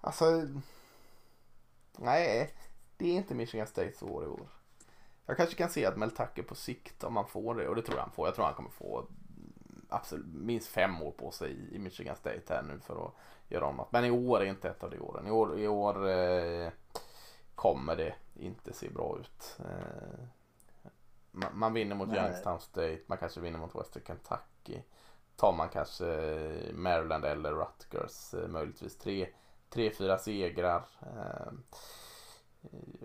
Alltså. Nej, det är inte Michigan States år i år. Jag kanske kan se att Mel Tucker på sikt om han får det och det tror jag han får. Jag tror han kommer få absolut minst fem år på sig i- i Michigan State här nu för att göra om något. Men i år är inte ett av de åren. I år, i år eh, kommer det inte se bra ut. Eh, man, man vinner mot Nej. Youngstown State, man kanske vinner mot Western Kentucky. Tar man kanske Maryland eller Rutgers eh, möjligtvis tre, tre fyra segrar. Eh,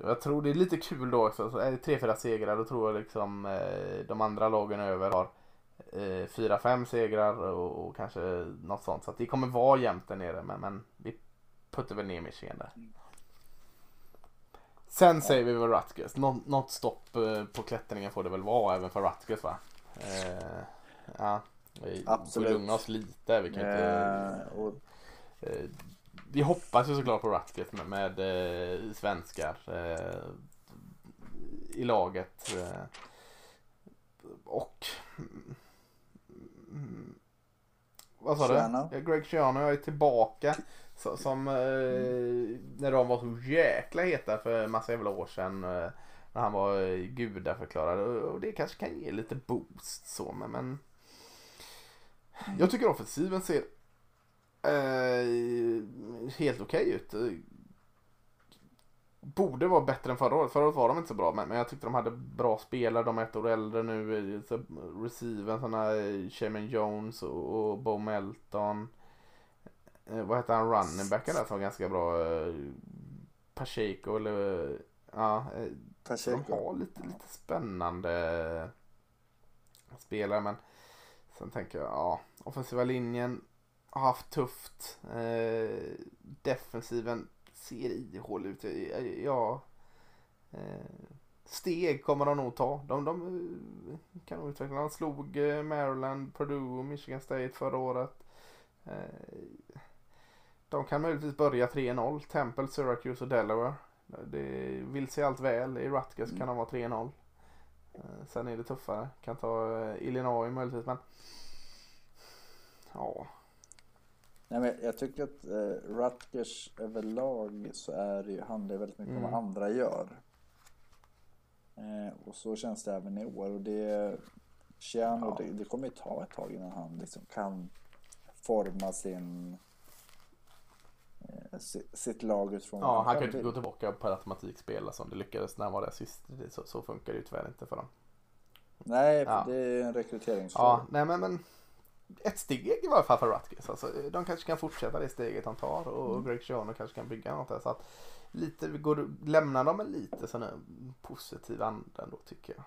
jag tror det är lite kul då också. Så är det tre, fyra segrar då tror jag liksom de andra lagen över har fyra, fem segrar och, och kanske något sånt. Så det kommer vara jämnt där nere. Men, men vi puttar väl ner Michigan där. Sen säger vi väl Rutgers. Nå, något stopp eh, på klättringen får det väl vara även för Rutgers va? Eh, ja, vi Absolut. får lugna oss lite. Vi kan inte... Eh, och Eh, vi hoppas ju såklart på Rutgers med, med eh, svenskar eh, i laget. Och mm, vad sa du? Greg Schiano är tillbaka. Så, som eh, när de var så jäkla heta för massa jävla år sedan. Eh, när han var eh, gudaförklarad. Och, och det kanske kan ge lite boost så. Men, men jag tycker offensiven ser eh, helt okej ut. Eh, borde vara bättre än förra året. Förra året var de inte så bra men, men jag tyckte de hade bra spelare. De är ett år äldre nu. Eh, receiven sådana Shaman Jones och, och Bo Melton. Eh, vad heter han running backen där som var ganska bra? Eh, Pacheco eller ja. Eh, så de Pacheco. har lite, lite spännande spelare men sen tänker jag ja offensiva linjen har haft tufft. Eh, defensiven ser ihålig ut. Ja, steg kommer de nog ta. De, de kan nog utveckla. De slog Maryland, Purdue och Michigan State förra året. Eh, de kan möjligtvis börja 3-0. Temple, Syracuse och Delaware. Det vill sig allt väl. I Rutgers kan de vara 3-0. Eh, Sen är det tuffare. Kan ta eh, Illinois möjligtvis men Ja, Nej, men jag tycker att eh, Rutgers överlag så är det ju, handlar det väldigt mycket om Mm. vad andra gör. Eh, och så känns det även i år. Och det, Chiano, Ja. det, det kommer ju ta ett tag innan han liksom kan forma sin si- sitt lag utifrån Ja, han kan ju inte gå tillbaka per automatik spela som det lyckades när han var där sist. Så, så funkar det ju tyvärr inte för dem. Nej, Ja. det är en rekryteringsfråga. Ja, nej men, men ett steg i varje fall för Rutgers. Alltså, de kanske kan fortsätta det steget han tar och Mm. Greg Schiano kanske kan bygga något där. Så att lite, vi går, lämnar de en lite sån här positiv anda ändå tycker jag.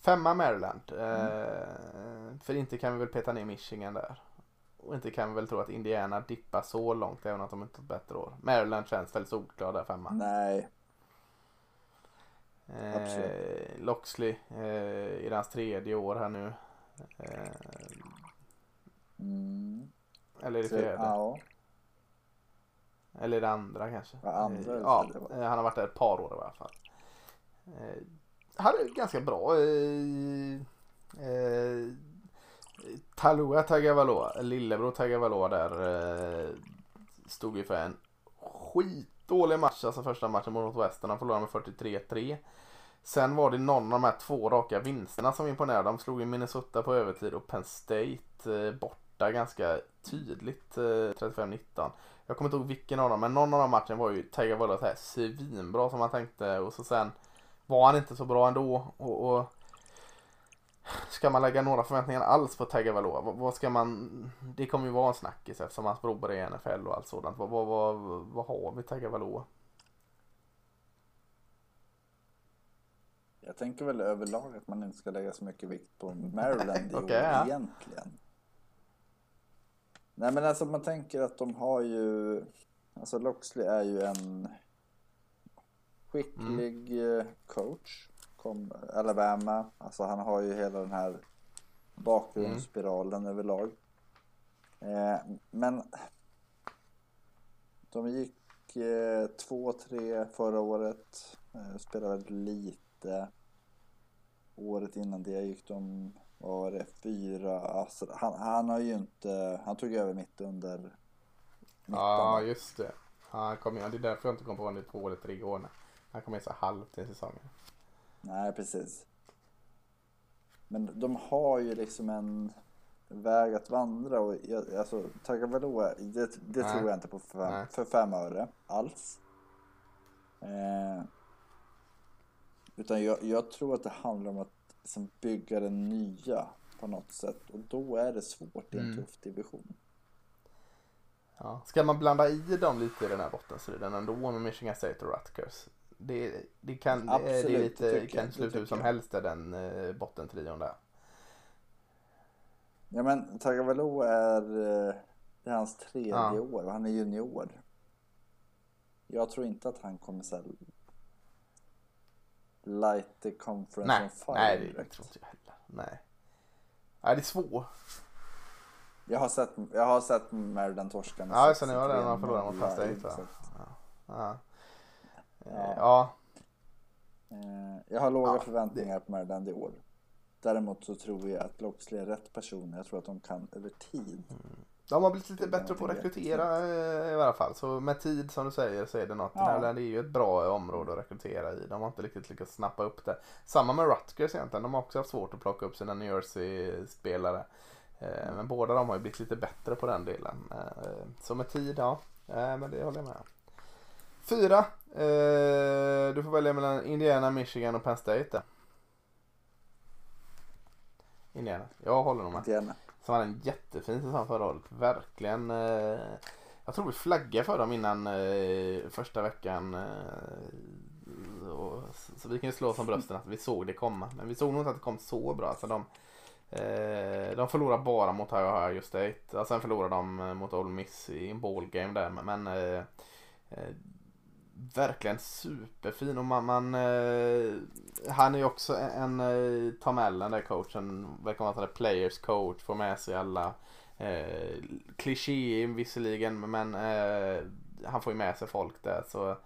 Femma Maryland. Eh, för inte kan vi väl peta ner Michigan där. Och inte kan vi väl tro att Indiana dippar så långt även om de inte har ett bättre år. Maryland känns väl solklar där femma. Nej, Eh, Absolut. Loxley eh, i hans tredje år här nu. Eh, mm. eller är det fjärde? ja. Eller är det andra kanske? Ja, andra Eh, ja, eh, han har varit där ett par år i alla fall. Eh, han är ganska bra. Eh, eh, Talua Tagovailoa, lillebror Tagovailoa där, eh, stod ju för en skitdålig match, alltså första matchen mot Western. Han förlorade med 43-3. Sen var det någon av de här två raka vinsterna som imponerade. De slog ju Minnesota på övertid och Penn State eh, borta ganska tydligt eh, 35-19. Jag kommer inte ihåg vilken av dem, men någon av de matcherna var ju Tagovailoa så här svinbra som man tänkte och så sen var han inte så bra ändå. Och, och Ska man lägga några förväntningar alls på Tagovailoa? Vad, ska man... Det kommer ju vara en snackis eftersom hans bror är i NFL och allt sådant. Vad, vad, vad, vad har vi Tagovailoa? Jag tänker väl överlag att man inte ska lägga så mycket vikt på Maryland Okej, ja. egentligen. Nej men alltså man tänker att de har ju, alltså Loxley är ju en skicklig Mm. coach. Kom Alabama, alltså han har ju hela den här bakgrundsspiralen Mm. överlag. Eh, men de gick 2-3 förra året, eh, spelade väldigt lite. året innan det gick de, vad var det, fyra. Alltså, han, han har ju inte, han tog över mitt under. Ja, just det. Han kom det är därför jag inte kom på honom i två eller tre år. Han kom in så halvt i säsongen. Nej, precis. Men de har ju liksom en väg att vandra och jag, alltså Tagovailoa, det, det Nej. tror jag inte på för fem, Nej. för fem öre alls. Eh, utan jag, jag tror att det handlar om att liksom bygga det nya på något sätt och då är det svårt i en Mm. tuff division. Ja. Ska man blanda i dem lite i den här bottenstriden ändå med Michigan State och Rutgers? Det, det kan, det är- det är Absolut, lite, kan jag, sluta hur som jag. helst i den eh, bottentrion där. Ja men Tagovailoa är, eh, det är hans tredje Ja. år och han är junior. Jag tror inte att han kommer så här light the conference Nej, on fire nej det, direkt. tror inte jag heller. Nej. Nej, det är svårt. Jag har sett, jag har sett Maryland torska med Ja, sen 63 det man förlorade mot Penn State va? Ja. Ja. Ja. eh, Jag har låga Ja, förväntningar på Maryland i år. Däremot så tror jag att Loxley är rätt person. Jag tror att de kan över tid. De har blivit lite Det bättre på att rekrytera eh, i alla fall. Så med tid som du säger så är det något. Ja. Maryland är ju ett bra område att rekrytera i. De har inte riktigt lyckats snappa upp det. Samma med Rutgers egentligen. De har också haft svårt att plocka upp sina New Jersey-spelare. Eh, Men båda de har ju blivit lite bättre på den delen. Så med tid, ja. Men det håller jag med om. Fyra. Eh, Du får välja mellan Indiana, Michigan och Penn State. Indiana. Jag håller nog med. Indiana. Som hade en jättefin säsong förra året. Verkligen. Eh, jag tror vi flaggade för dem innan eh, första veckan. Eh, och, så vi kan ju slå oss om brösten att vi såg det komma. Men vi såg nog inte att det kom så bra. Alltså de, eh, de förlorade bara mot Ohio State. Och sen förlorade de eh, mot Ole Miss i en ballgame där. Men eh, eh, verkligen superfin och man, man eh, han är ju också en, en eh, Tom Allen där coachen, verkar vara en players coach, får med sig alla eh, kliché visserligen men eh, han får ju med sig folk där så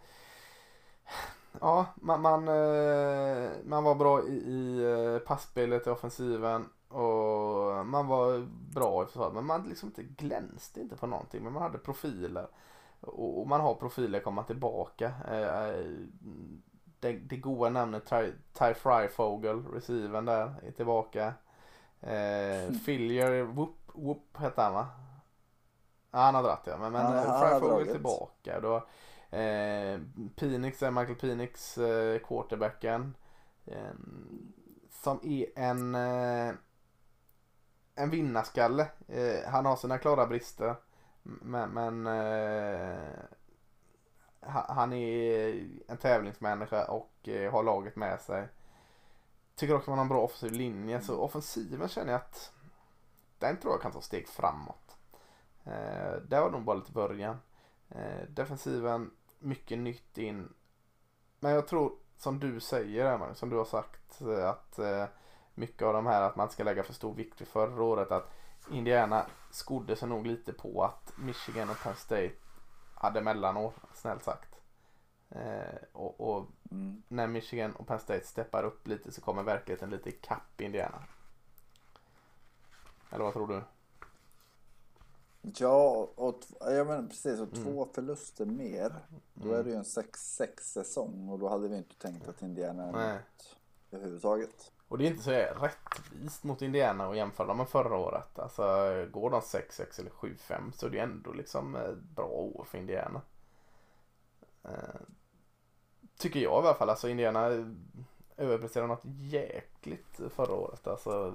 Ja, man, man, eh, man var bra i, i eh, passspelet i offensiven och man var bra i försvaret men man liksom inte glänste inte på någonting men man hade profiler och, man har profiler komma tillbaka. Eh, det, det goda namnet Ty, Ty Fryfogel, receiven där, är tillbaka. Eh, Fillier, Whoop, Whoop hette han va? Ja, han har dratt ja. Men, men Ja, eh, Fryfogel är dragit. tillbaka. Då, eh, Penix är Michael Penix, eh, quarterbacken. Eh, som är en, eh, en vinnarskalle. Eh, han har sina klara brister. Men, men eh, ha- han är en tävlingsmänniska och eh, har laget med sig. Tycker också att man har en bra offensiv linje. Så offensiven känner jag att den tror jag kan ta steg framåt. Eh, det var nog bara lite början. Eh, defensiven, mycket nytt in. Men jag tror som du säger, som du har sagt eh, att eh, mycket av de här att man ska lägga för stor vikt vid förra året. Att Indiana skodde sig nog lite på att Michigan och Penn State hade mellanår, snällt sagt. Eh, och, och Mm. när Michigan och Penn State steppar upp lite så kommer verkligheten lite ikapp Indiana. Eller vad tror du? Ja, och t- ja, men precis. Och Mm. två förluster mer. Då är det ju en 6-6 säsong och då hade vi inte tänkt att Indiana är något överhuvudtaget. Och det är inte så rättvist mot Indiana att jämföra dem med förra året. Alltså går de 6-6 eller 7-5 så är det ändå liksom ett bra år för Indiana. Eh, tycker jag i alla fall. Alltså Indiana överpresterade något jäkligt förra året. Alltså,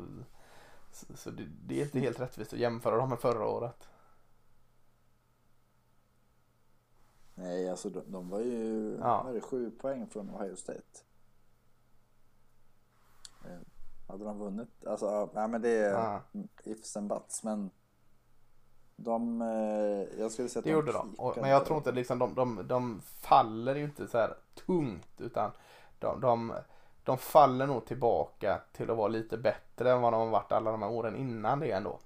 så, så det, det är inte helt rättvist att jämföra dem med förra året. Nej, alltså de, de var ju Ja. vad är det, sju poäng från Ohio State. Eh, Hade de vunnit? Alltså, ja, nej, men det är Ja. ifs and buts. Men de, eh, jag skulle säga att Det gjorde de. Och, men jag tror inte liksom de, de, de faller ju inte så här tungt utan de, de, de faller nog tillbaka till att vara lite bättre än vad de har varit alla de här åren innan det ändå.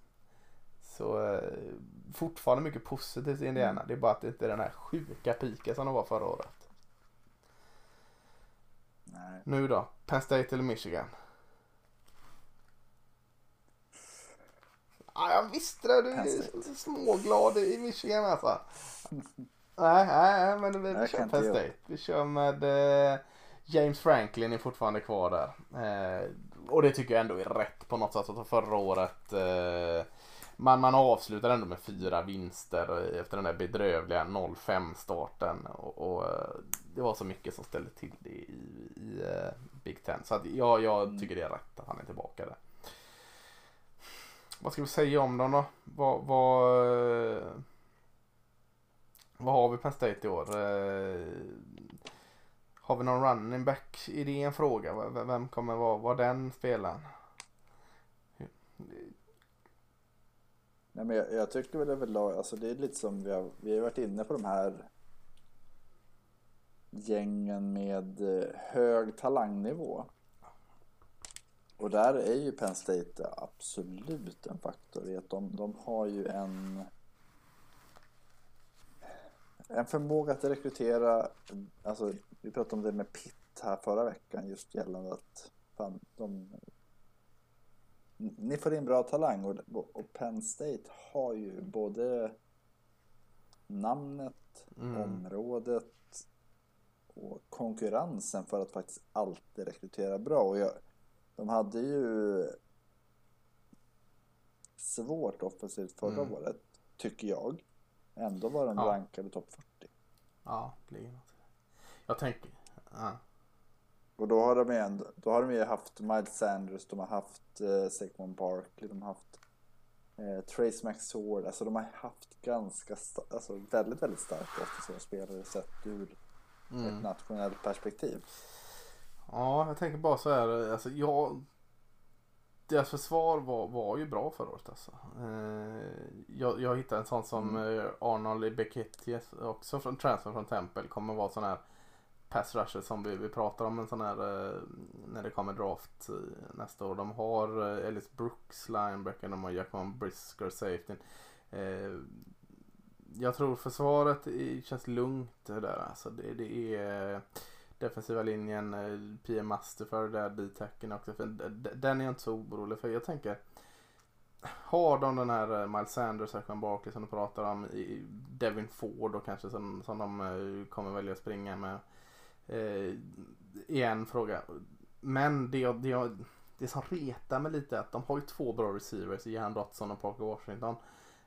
Så eh, fortfarande mycket positivt i Indiana. Det är bara att det inte är den här sjuka piken som de var förra året. Nej. Nu då? Penn State eller Michigan? Ja, jag visste det. Du är småglad i Michigan alltså. Nej, nej, men vi, vi Jag kör Penn State. Vi kör med eh, James Franklin är fortfarande kvar där. Eh, och det tycker jag ändå är rätt på något sätt. Att förra året eh, man, man avslutar ändå med fyra vinster efter den där bedrövliga 0-5 starten. Och, och eh, det var så mycket som ställde till det i, i eh, Big Ten. Så att ja, jag Mm. tycker det är rätt att han är tillbaka där. Vad ska vi säga om dem då? Vad, vad, eh, vad har vi Penn State i år? Eh, har vi någon running back? Är det en fråga? Vem kommer vara, vara den spelaren? Nej, men jag, jag tycker väl överlag, alltså det är lite som vi har, vi har varit inne på de här gängen med eh, hög talangnivå. Och där är ju Penn State absolut en faktor i att de, de har ju en en förmåga att rekrytera, alltså vi pratade om det med Pitt här förra veckan just gällande att fan, de ni får in bra talang och, och Penn State har ju både namnet, Mm. området och konkurrensen för att faktiskt alltid rekrytera bra. Och jag, de hade ju svårt offensivt förra Mm. året, tycker jag. Ändå var de Ja. rankade topp 40. Ja, det ligger något. Jag tänker, ja. Och då har de ju, ändå, då har de ju haft Miles Sanders, de har haft eh, Saquon Barkley, de har haft eh, Trace McSword. Alltså de har haft ganska, alltså väldigt, väldigt starka offensiva spelare sett ur Mm. ett nationellt perspektiv. Ja, jag tänker bara så här. Alltså, jag, deras försvar var, var ju bra förra året. Alltså. Eh, jag, jag hittade en sån som eh, Arnold Bekettius också från transfer från Temple. Kommer vara sån här pass rusher som vi, vi pratar om en sån här eh, när det kommer draft nästa år. De har Ellis Brooks linebacker, de har Jacob Brisker safety. Jag tror försvaret känns lugnt där. Alltså det, det är defensiva linjen, eh, PM Masterford där, D-tacken också. Den är jag inte så orolig för. Jag tänker, har de den här eh, Miles Sanders, Saquon Barkley som du pratar om, Devin Ford och kanske som, som de eh, kommer välja att springa med. Eh, igen fråga. Men det, jag- det, jag- det som retar mig lite är att de har ju två bra receivers i Jan Dotson och Parker Washington.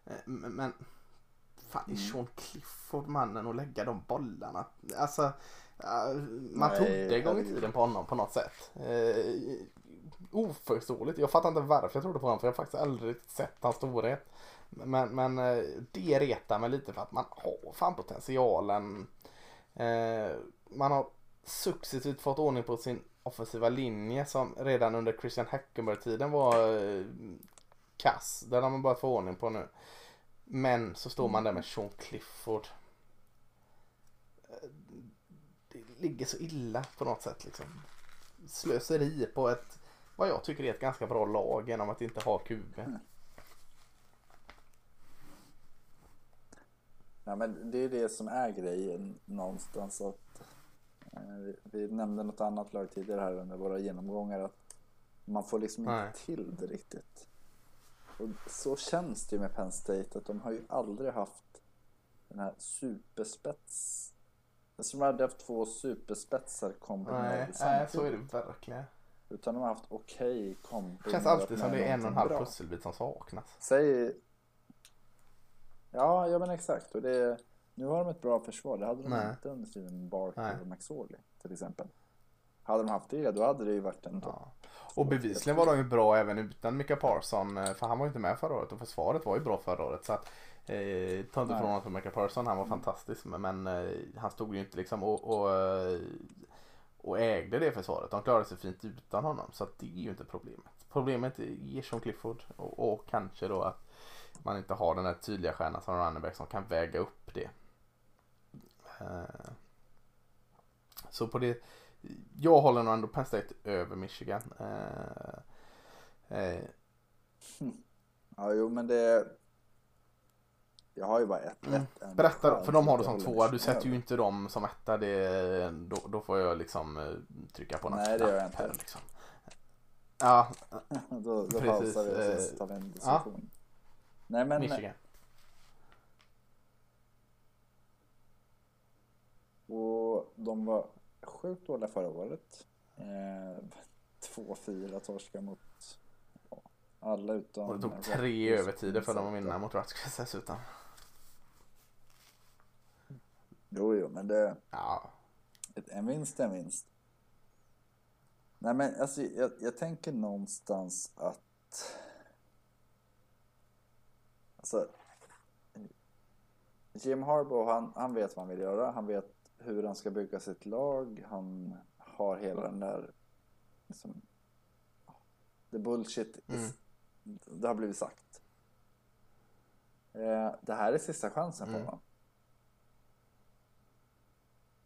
Eh, men, men fan är Mm. Sean Clifford mannen att lägga de bollarna? Alltså Ja, man Nej, trodde en gång i tiden på honom på något sätt. Eh, oförståeligt. Jag fattar inte varför jag trodde på honom för jag har faktiskt aldrig sett hans storhet. Men, men eh, det retar mig lite för att man har fan potentialen. Eh, man har successivt fått ordning på sin offensiva linje som redan under Christian Hackenberg-tiden var eh, kass. Den har man börjat få ordning på nu. Men så står man där med Sean Clifford. Eh, Det ligger så illa på något sätt liksom. Slöseri på ett, vad jag tycker är ett ganska bra lag genom att inte ha QB. Ja, men det är det som är grejen någonstans. Att, eh, vi, vi nämnde något annat lag tidigare här under våra genomgångar. Att man får liksom Nej. inte till det riktigt. Och så känns det ju med Penn State. Att de har ju aldrig haft den här superspets. Alltså de hade haft två superspetsar kombinerade Nej, nej, så är samtidigt. det verkligen. Utan de har haft okej kombinerat Känns alltid som det är en och en halv pusselbit som saknas. Säg... Ja, ja men exakt. Och det... Nu har de ett bra försvar. Det hade de Nej. inte under Steven Barker Nej. och McSorley till exempel. Hade de haft det, då hade det ju varit en topp. Ja. Och bevisligen var de ju bra även utan Mika Parson. eh, För han var ju inte med förra året och försvaret var ju bra förra året. Så att, eh, ta inte Nej. från honom för Mika Parson, han var fantastisk. Men, eh, han stod ju inte liksom och, och, eh, och ägde det försvaret. De klarade sig fint utan honom. Så det är ju inte problemet. Problemet är Sean Clifford och, och kanske då att man inte har den här tydliga stjärnan som running back som kan väga upp det. Eh, Så på det jag håller nog ändå Penn State över Michigan. Eh, eh, Ja, jo men det... Jag har ju bara ett Mm. rätt. berätta, för de har du som tvåa. Du sätter ju inte dem som etta. Det, då, då får jag liksom eh, trycka på någon Nej, det gör jag inte. här, Liksom. Ja, då då Precis, pausar vi och eh, så tar vi en diskussion. Nej men Michigan. Och de var sjukt dåliga förra året. Eh, 2-4 torskar mot ja, alla utom... Och det tog tre övertider för dem att vinna mot Rutgers dessutom. Jo, jo, men det... Ja. En vinst är en vinst. Nej, men alltså jag, jag tänker någonstans att... Alltså... Jim Harbaugh, han, han vet vad han vill göra. Han vet hur han ska bygga sitt lag. Han har hela den där... Liksom, the bullshit is, Mm. Det har blivit sagt. Eh, det här är sista chansen Mm. honom.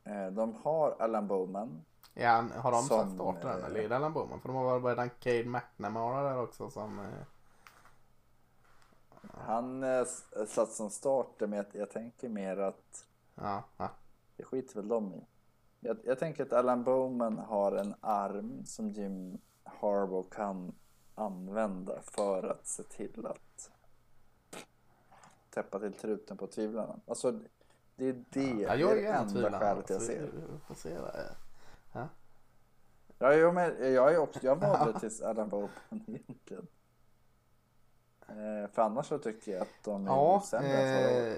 Eh, de har Alan Bowman. Ja, har de Som, satt starten än eh, eller är det Allan Bowman? För de har väl redan Cade McNamara där också som... Eh, Han eh, satt som starter men jag, jag tänker mer att ja, ja. det skiter väl de i. Jag, jag tänker att Alan Bowman har en arm som Jim Harbaugh kan använda för att se till att täppa till truten på tvivlarna. Alltså det är det, ja det jag är det enda skälet jag ser. får se där. Ja. Ja, jo, men jag är också, jag valde tills Alan Bowman egentligen. Eh, för annars så tycker jag att de är Ja, sämre eh,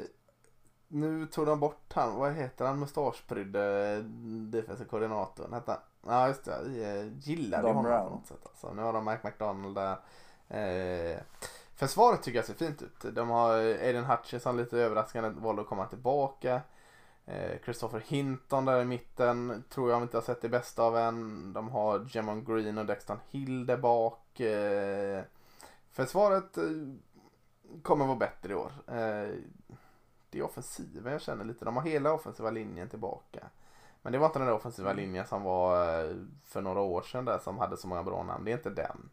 nu tog de bort han, vad heter han, mustaschprydde defensive koordinatorn? Hette han? Ja just det, vi eh, gillade Don honom Brown. på något sätt. Alltså. Nu har de Mike McDonald där. Eh, försvaret tycker jag ser fint ut. De har Aiden Hutchinson lite överraskande valde att komma tillbaka. Eh, Christopher Hinton där i mitten tror jag inte har sett det bästa av än. De har Jemon Green och Dexton Hill där bak. Eh, försvaret eh, kommer vara bättre i år. Det är offensiven jag känner lite. De har hela offensiva linjen tillbaka. Men det var inte den där offensiva linjen som var för några år sedan där som hade så många bra namn. Det är inte den.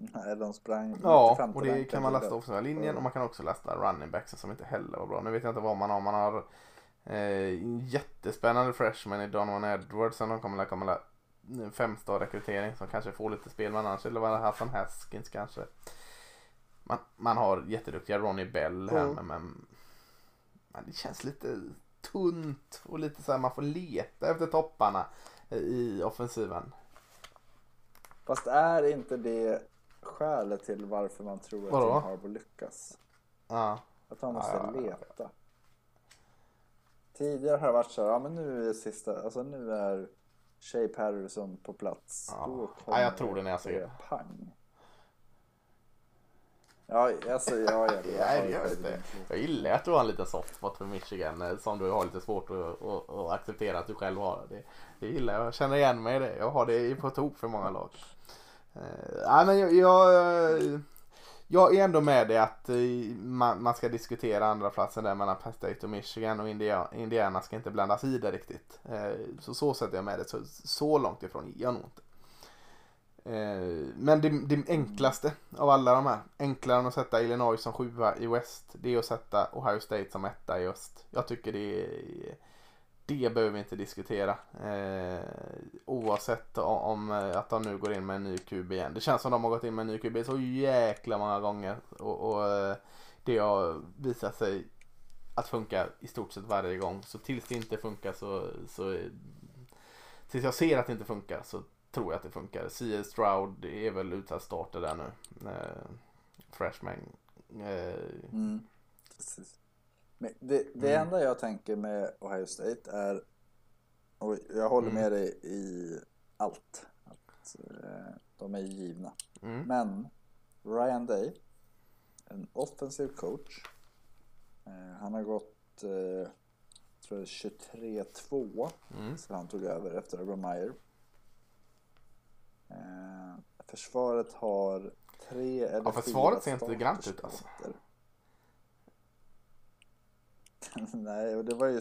Nej, de sprang Ja, 95 och det kan man lasta offensiva linjen och man kan också lasta running backs som inte heller var bra. Nu vet jag inte vad man har. Man har eh, jättespännande freshman i Donovan Edwards som kommer att en femstar rekrytering som kanske får lite spel men annars eller var det Hassan Haskins kanske. Man, man har jätteduktiga Ronnie Bell här Mm. men, men, men det känns lite tunt och lite så här man får leta efter topparna i offensiven. Fast är inte det skälet till varför man tror att Vadå? Jim Harbaugh lyckas? Ja. Att man måste Ja, ja, leta. Tidigare har det varit så här, ja men nu är det sista, alltså nu är Shea Patterson på plats. Ja. Då Ja, jag tror det när jag ser det. Pang. Ja, alltså ja, jag, Ja, jag vet det. Jag gillar att du har en liten soft spot för Michigan eh, som du har lite svårt att, att, att acceptera att du själv har. Det, det gillar jag. Jag känner igen mig i det. Jag har det på tok för många lag. Uh, nej, men jag, jag, eh, jag är ändå med det att eh, man, man ska diskutera andra platsen där mellan Penn State och Michigan och Indiana, Indiana ska inte blandas i det riktigt. Så så sätter jag med det. Så, så långt ifrån är jag nog inte. Men det, det enklaste av alla de här, enklare än att sätta Illinois som sjua i West, det är att sätta Ohio State som etta i Öst. Jag tycker det är, det behöver vi inte diskutera. Eh, oavsett om, om att de nu går in med en ny QB igen. Det känns som de har gått in med en ny QB så jäkla många gånger. Och, och eh, det har visat sig att funka i stort sett varje gång. Så tills det inte funkar så, så tills jag ser att det inte funkar så tror jag att det funkar. C.S. Stroud är väl utsatt starter där nu. Eh, freshman. Eh, Mm, det, det Mm. enda jag tänker med Ohio State är, och jag håller Mm. med dig i allt, att eh, de är givna. mm, Men Ryan Day, en offensiv coach, eh, han har gått eh, tror jag 23-2 mm, sen han tog över efter Urban Meyer. Eh, försvaret har tre eller Ja, försvaret fyra ser inte grant ut, alltså. Nej, och det var ju...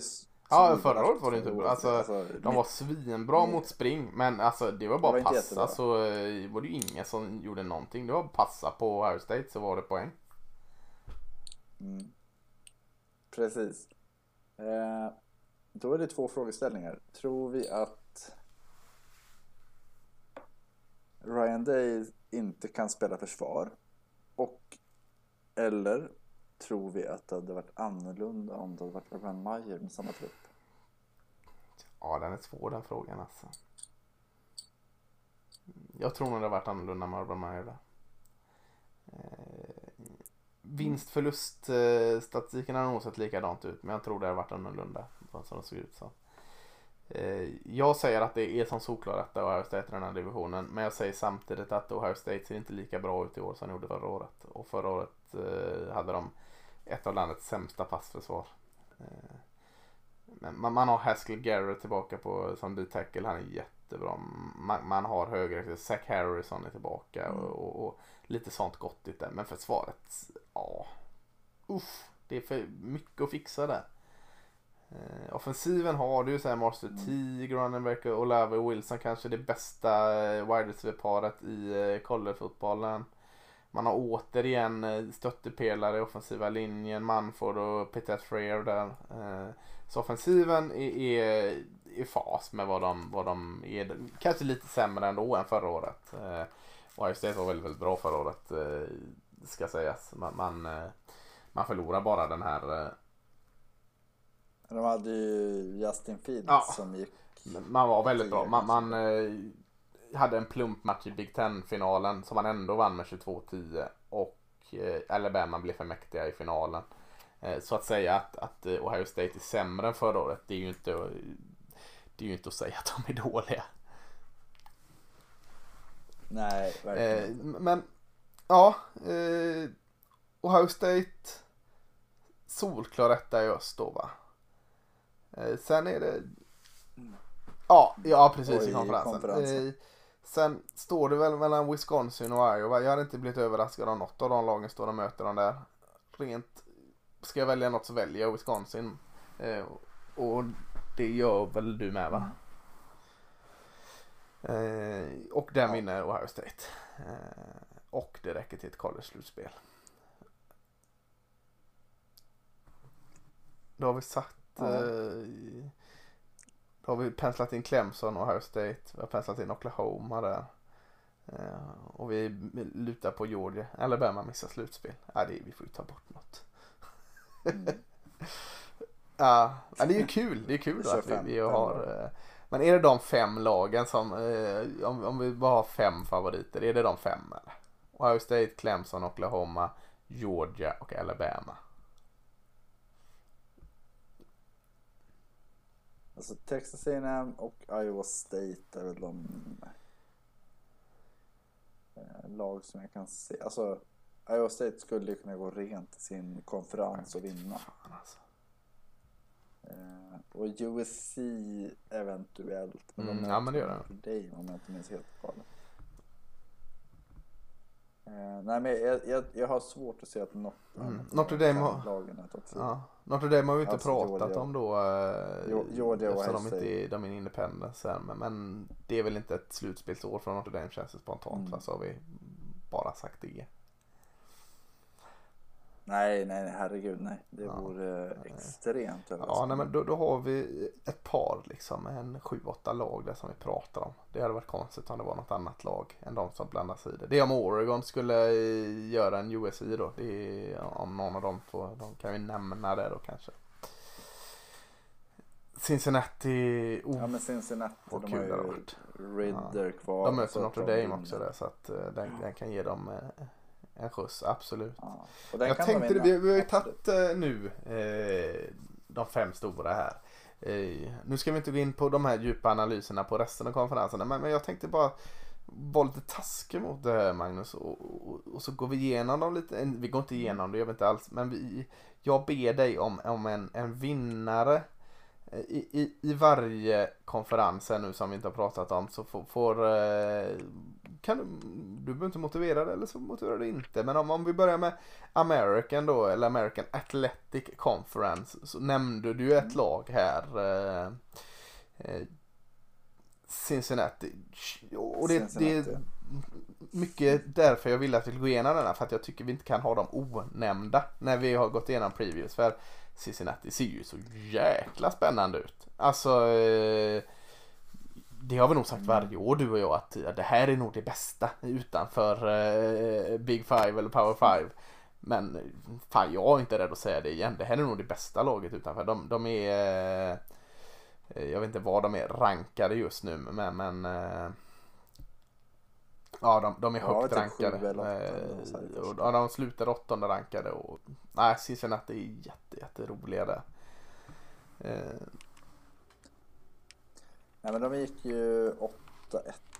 Ja, förra var året var det inte bra. Alltså, De var svinbra Nej. mot spring men alltså det var Det bara var inte passa jättebra. så eh, var det ju ingen som gjorde någonting. Det var passa på Ohio State så var det poäng. Mm. Precis. Eh, då är det två frågeställningar. Tror vi att Ryan Day inte kan spela försvar? Och eller tror vi att det hade varit annorlunda om det hade varit Urban Meyer med samma trupp? Ja, den är svår den frågan alltså. Jag tror nog det hade varit annorlunda med Urban Meyer där. Eh, vinst eh, statistiken har nog sett likadant ut men jag tror det hade varit annorlunda som det såg ut som. Eh, jag säger att det är som solklar att Ohio State i den här divisionen men jag säger samtidigt att Ohio State ser inte lika bra ut i år som de gjorde förra året. Och förra året eh, hade de ett av landets sämsta passförsvar. Eh, men man, har Haskell Garrett tillbaka på, som D-tackle. Han är jättebra. Man, man har högre, Zach Harrison är tillbaka mm. och, och, lite sånt gottigt där. Men försvaret, ja. Uff, det är för mycket att fixa där. Eh, offensiven har du ju såhär Master mm. T, Granenberg och Olave Wilson kanske det bästa eh, wide receiver-paret i eh, collegefotbollen. Man har återigen eh, stöttepelare i offensiva linjen, Manford och Peter Freer där. Eh, så offensiven är, är i fas med vad de, vad de är. Kanske lite sämre ändå än förra året. Eh, Ohio State var väldigt, väldigt bra förra året. Ska sägas. Man, man, man förlorar bara den här de hade ju Justin Fields ja, som gick. Man var väldigt bra. Man, man hade en plumpmatch i Big Ten-finalen som man ändå vann med 22-10. Och eh, Alabama blev för mäktiga i finalen. Eh, så att säga att, att eh, Ohio State är sämre än förra året, det är ju inte, det är ju inte att säga att de är dåliga. Nej, verkligen eh, Men, ja. Eh, Ohio State solklar etta i öst då va? Eh, sen är det... Ja, ja precis Oj, i konferensen. konferensen. Eh, sen står det väl mellan Wisconsin och Iowa. Jag hade inte blivit överraskad om något av de lagen står och möter dem där. Rent, ska jag välja något så väljer jag Wisconsin. Eh, och det gör väl du med va? Mm. och den ja. vinner Ohio State. och det räcker till ett college-slutspel. Då har vi sagt Ja. Eh, då har vi penslat in Clemson och Ohio State. Vi har penslat in Oklahoma där. Eh, och vi lutar på Georgia. Alabama missar slutspel. Ja, det, vi får ju ta bort något. Mm. ja, det är ju kul. Det är kul då att vi, vi har. Eh, men är det de fem lagen som, om, om vi bara har fem favoriter, är det de fem eller? Ohio State, Clemson, Oklahoma, Georgia och Alabama. Alltså Texas A&M och Iowa State är väl de eh, lag som jag kan se. Alltså Iowa State skulle ju kunna gå rent i sin konferens och vinna. Alltså. Eh, och USC eventuellt. Men mm, ja men det gör det. Om jag inte minns helt galet. Eh, nej men jag, jag, jag, har svårt att se att något mm. Notre Dame har... Lagen ja. Notre Dame har vi inte alltså, pratat Georgia. om då. Eh, Georgia eftersom de inte de är independence men, men det är väl inte ett slutspelsår från Notre Dame känns det spontant. Mm. Så har vi bara sagt det. Nej, nej, herregud nej. Det ja. vore extremt Ja, nej, men då, då har vi ett par liksom, en sju, åtta lag där som vi pratar om. Det hade varit konstigt om det var något annat lag än de som blandar sig i det. Det är om Oregon skulle göra en USI då. Det är om någon av de två, de kan vi nämna det då kanske. Cincinnati. Oh, ja men Cincinnati, de har ju Ridder ja. kvar. De möter Notre Dame också där så att uh, den, den, kan ge dem uh, en skjuts, absolut. Ja. Jag tänkte det, vi, vi har ju tagit eh, nu eh, de fem stora här. Eh, nu ska vi inte gå in på de här djupa analyserna på resten av konferenserna men, men jag tänkte bara vara lite taskig mot det här Magnus och, och, och, så går vi igenom dem lite. Vi går inte igenom det, gör vi inte alls. Men vi, jag ber dig om, om en, en vinnare i, i, i varje konferens här nu som vi inte har pratat om så får, får eh, kan du, du behöver inte motivera det eller så motiverar du inte. Men om, om vi börjar med American då, eller American Athletic Conference, så nämnde du ett mm. lag här. Eh, eh, Cincinnati. Och det, Cincinnati. det är mycket därför jag vill att vi går igenom denna. För att jag tycker vi inte kan ha dem onämnda när vi har gått igenom previews. För Cincinnati ser ju så jäkla spännande ut. Alltså eh, det har vi nog sagt varje år du och jag att ja, det här är nog det bästa utanför eh, Big Five eller Power Five. Men fan jag är inte rädd att säga det igen. Det här är nog det bästa laget utanför. De, de är eh, Jag vet inte vad de är rankade just nu men, men eh, Ja de, de är högt typ rankade. sju åtta Eh, och, ja, de slutar åttonde rankade och nej Cincinnati är jätte, jätteroliga där. Eh, Nej men de gick ju 8-1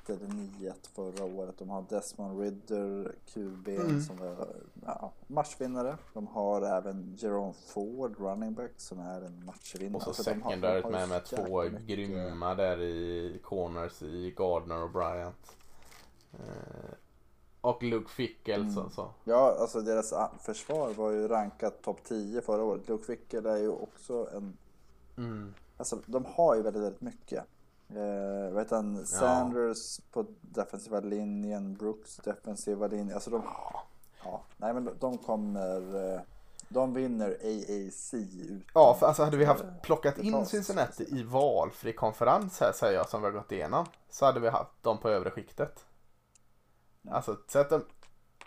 eller 9-1 förra året. De har Desmond Ridder, QB Mm. som var ja, matchvinnare. De har även Jerome Ford, running back, som är en matchvinnare. Och så Alltså, secondaryt med, med två mycket- grymma där i corners i Gardner och Bryant. Eh, och Luke Fickels Mm. alltså. Ja, alltså deras försvar var ju rankat topp 10 förra året. Luke Fickell är ju också en... Mm. Alltså de har ju väldigt, väldigt mycket. Eh, heter han? Sanders på defensiva linjen, Brooks defensiva linjen. Alltså de... Ja, nej men de- kommer... eh, De vinner AAC utan... Ja, för alltså hade vi haft eh, plockat in. Cincinnati i valfri konferens här säger jag som vi har gått igenom. Så hade vi haft dem på övre skiktet. Alltså sätt dem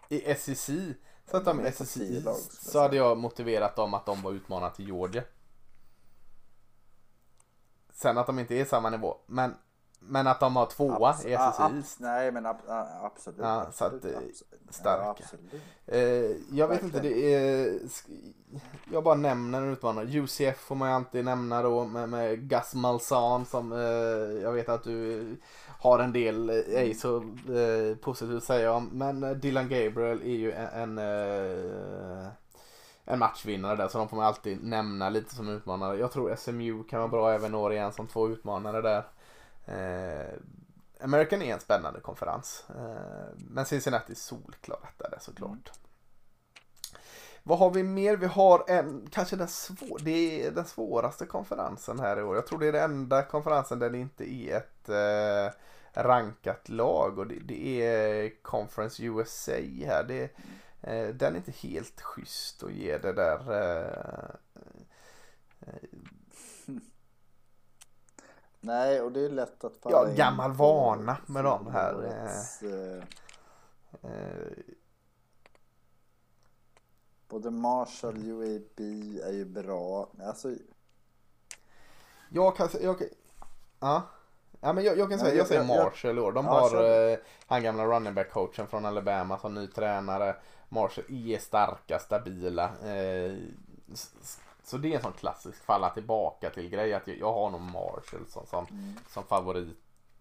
i SEC. Sätt dem de i är på SEC skulle så jag hade jag motiverat dem att de var utmanade till Georgia. Sen att de inte är samma nivå. Men, men att de har tvåa Abs- i East. Nej men ab- absolut. Ja, så att, absolut, eh, absolut. starka. Ja, absolut. Eh, jag vet inte, Verkligen. det är... Jag bara nämner en utmanare. UCF får man ju alltid nämna då med, med Gus Malzahn som eh, jag vet att du har en del, eh, ej så eh, positivt att säga om. Men eh, Dylan Gabriel är ju en, en, eh, en matchvinnare där så de får man alltid nämna lite som utmanare. Jag tror SMU kan vara bra även år igen som två utmanare där. Eh, American är en spännande konferens. Eh, men Cincinnati är solklar där såklart. Vad har vi mer? Vi har en, kanske den, svår, det är den svåraste konferensen här i år. Jag tror det är den enda konferensen där det inte är ett eh, rankat lag och det, det är Conference USA här. Det, eh, den är inte helt schysst att ge det där. Eh, Nej, och det är lätt att falla Ja, gammal vana med de här, fjolårets, eh, eh, Både Marshall och UAB är ju bra. Alltså, Jag kan säga, jag kan, ja. Ja men jag, jag kan säga, jag jag- säger Marshall i år. De har eh, han gamla running back coachen från Alabama som ny tränare. Marshall är starka, stabila. Eh, så det är en sån klassisk falla tillbaka till grej. Att jag, jag har nog Marshall som, som, mm, som favorit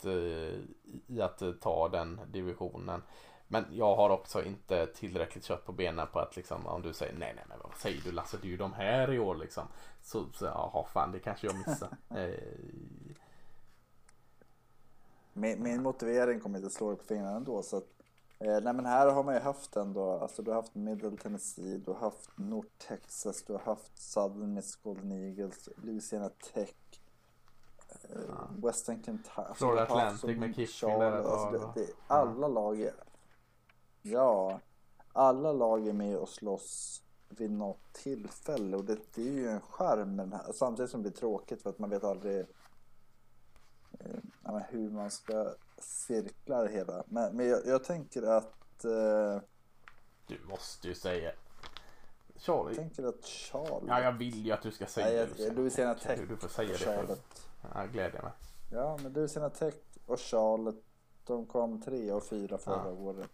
eh, i att ta den divisionen. Men jag har också inte tillräckligt kött på benen på att liksom om du säger nej nej men vad säger du Lasse det är ju de här i år liksom. Så, så jaha fan det kanske jag missar. eh, min, min motivering kommer inte slå dig på fingrarna ändå. Så att, eh, nej men här har man ju haft ändå, alltså du har haft Middle Tennessee, du har haft North Texas, du har haft Southern Miss Golden Eagles, Louisiana Tech. eh, Western Kentucky. alltså, Florida haft Atlantic med mycket Kiffin där alltså, det, det, Alla lag är, ja, alla lag är med och slåss vid något tillfälle och det, det är ju en charm med den här. Samtidigt som det blir tråkigt för att man vet aldrig eh, hur man ska cirkla det hela. Men, men jag, jag tänker att eh, du måste ju säga. Charlie. jag tänker att Charlotte, Ja jag vill ju att du ska säga Nej, jag- Louisiana Louisiana Tech. Du, du får säga och det. Charlotte. Ja, glädjer mig. Ja, men Louisiana Tech och Charlotte, de kom tre och fyra förra Ja. året.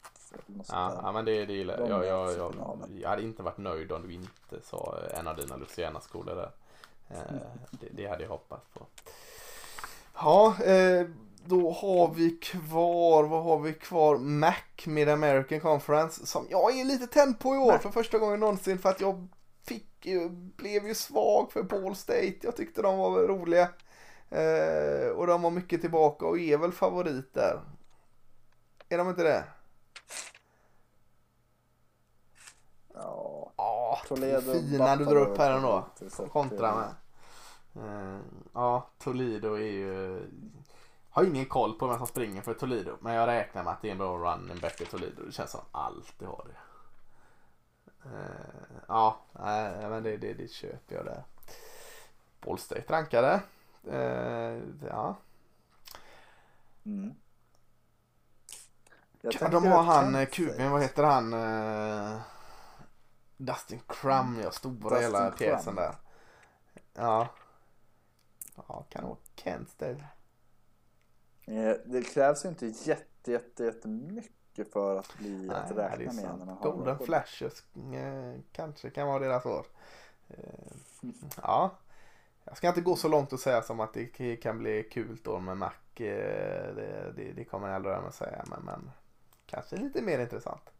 Ja, ja men det, det gillar jag. Jag, jag, jag, jag hade inte varit nöjd om du inte sa en av dina Luciana-skolor där. Eh, det, det hade jag hoppats på. Ja, eh, då har vi kvar, vad har vi kvar? Mac Mid American Conference som jag är lite tänd på i år Mac. för första gången någonsin för att jag fick, blev ju svag för Ball State. Jag tyckte de var roliga. Eh, och de var mycket tillbaka och är väl favorit där. Är de inte det? Ja, Ja, Toledo fina du drar upp här ändå. Kontra eh, med. Eh, ja, Toledo är ju... Har ingen koll på vem som springer för Toledo. Men jag räknar med att det är en bra running back i Toledo. Det känns som alltid har det. Eh, ja, nej, men det, det, det köper jag där. Ball State rankade. Eh, ja. Mm. Jag tänker de att han, eh, kuben, vad heter han? eh, Dustin Crumb, ja, stora Dustin hela pjäsen där. Ja. Ja, kan det vara Kent det? Eh, Det krävs ju inte jätte, jätte, jättemycket för att bli att det är räkna med när man Golden. Flashes eh, kanske kan vara deras år. Eh, ja. Jag ska inte gå så långt och säga som att det kan bli kul då med Mac. Det, det, det kommer jag aldrig att säga. Men, men kanske lite mer intressant.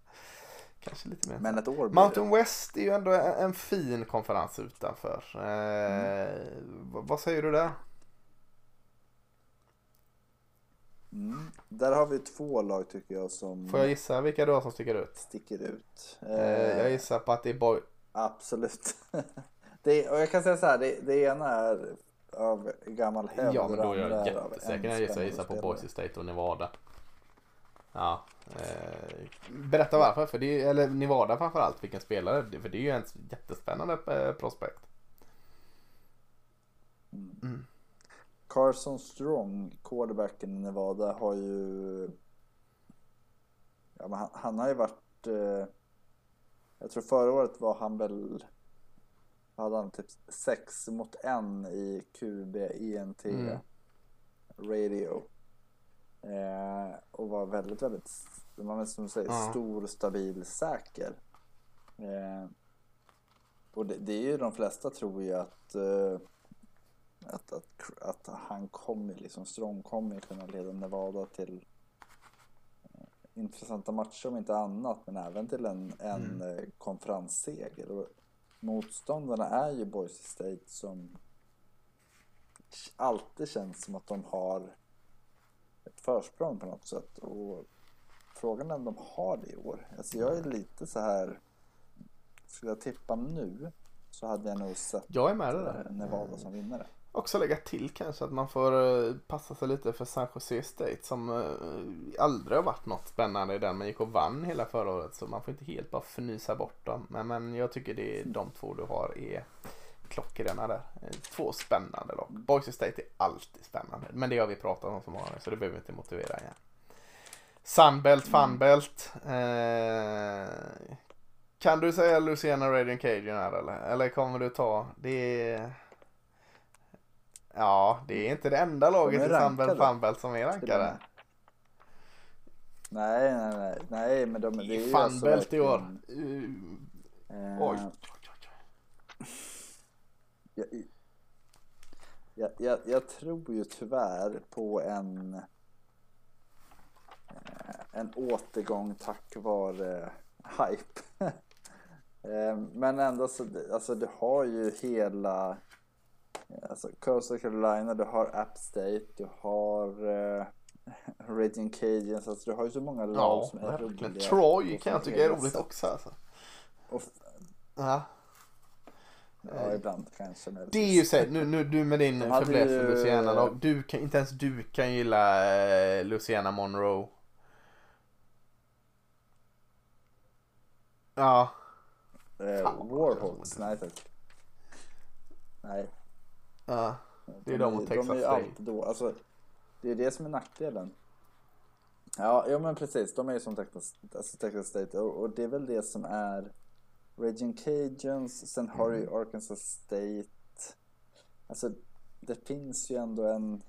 Kanske lite mer Men ett år blir Mountain det. West är ju ändå en, en fin konferens utanför. Eh, vad, vad säger du där? Mm. Där har vi två lag tycker jag som Får jag gissa vilka du har som sticker ut? sticker ut. Eh, jag gissar på att det är Boy... Absolut. det, och jag kan säga så här, det, det ena är av gammal hävd. Ja, men då är jag jättesäker när jag gissar, jag gissar på. Boise State och Nevada. Ja. Eh, berätta varför, för det är, eller Nevada framförallt, vilken spelare. För det är ju en jättespännande eh, prospect. Mm. Carson Strong, quarterbacken i Nevada, har ju... Ja, men han, han har ju varit... Eh, jag tror förra året var han väl... Hade han typ 6 mot 1 i QB ENT Mm. radio. Eh, och var väldigt, väldigt, man vill som säger, Ja. stor, stabil, säker. Eh, och det, det är ju de flesta tror ju att, eh, att, att, att han kommer, liksom Strong kommer kunna leda Nevada till eh, intressanta matcher om inte annat, men även till en, en Mm. eh, konferensseger. Och motståndarna är ju Boise State som alltid känns som att de har försprång på något sätt. Och frågan är om de har det i år. Alltså jag är lite så här. Skulle jag tippa nu så hade jag nog sett Jag är med det eh, där. Nevada som vinnare. Också lägga till kanske att man får eh, passa sig lite för San Jose State som eh, aldrig har varit något spännande i den men gick och vann hela förra året så man får inte helt bara förnysa bort dem. Men, men jag tycker det är de två du har är klockrena där. Eh, Två spännande lag. Boise State är alltid spännande men det har vi pratat om så många gånger så det behöver vi inte motivera igen. Sunbelt, Funbelt. Eh, kan du säga Luciana Radiant Cajun här eller? Eller kommer du ta det? Är... Ja, det är inte det enda laget i Sunbelt. Funbelt som är rankade. Nej, nej, nej, nej, men de, det är ju Funbelt i år. Uh, eh, oj. Jag, jag, jag, jag tror ju tyvärr på en eh, en återgång tack vare hype. Eh, Men ändå så, alltså du har ju hela alltså Coastal Carolina, du har App State, du har uh, Raging Cajuns, alltså du har ju så många lag Ja, som är verkligen. roliga. Troy kan jag tycka är roligt också alltså. Och, Ja. Ja, ibland kanske. Men Det är ju så, nu, nu du med din De fäbless för Luciana lag. Du kan, inte ens du kan gilla eh, Luciana Monroe. Ja. eh, vad nej tack. Nej. ja. Det är de mot Texas De är alltid då, alltså det är det som är nackdelen. Ja, ja men precis, de är ju som Texas, alltså Texas State och, och det är väl det som är Raging Cajuns, sen har du ju Mm. Arkansas State. Alltså det finns ju ändå en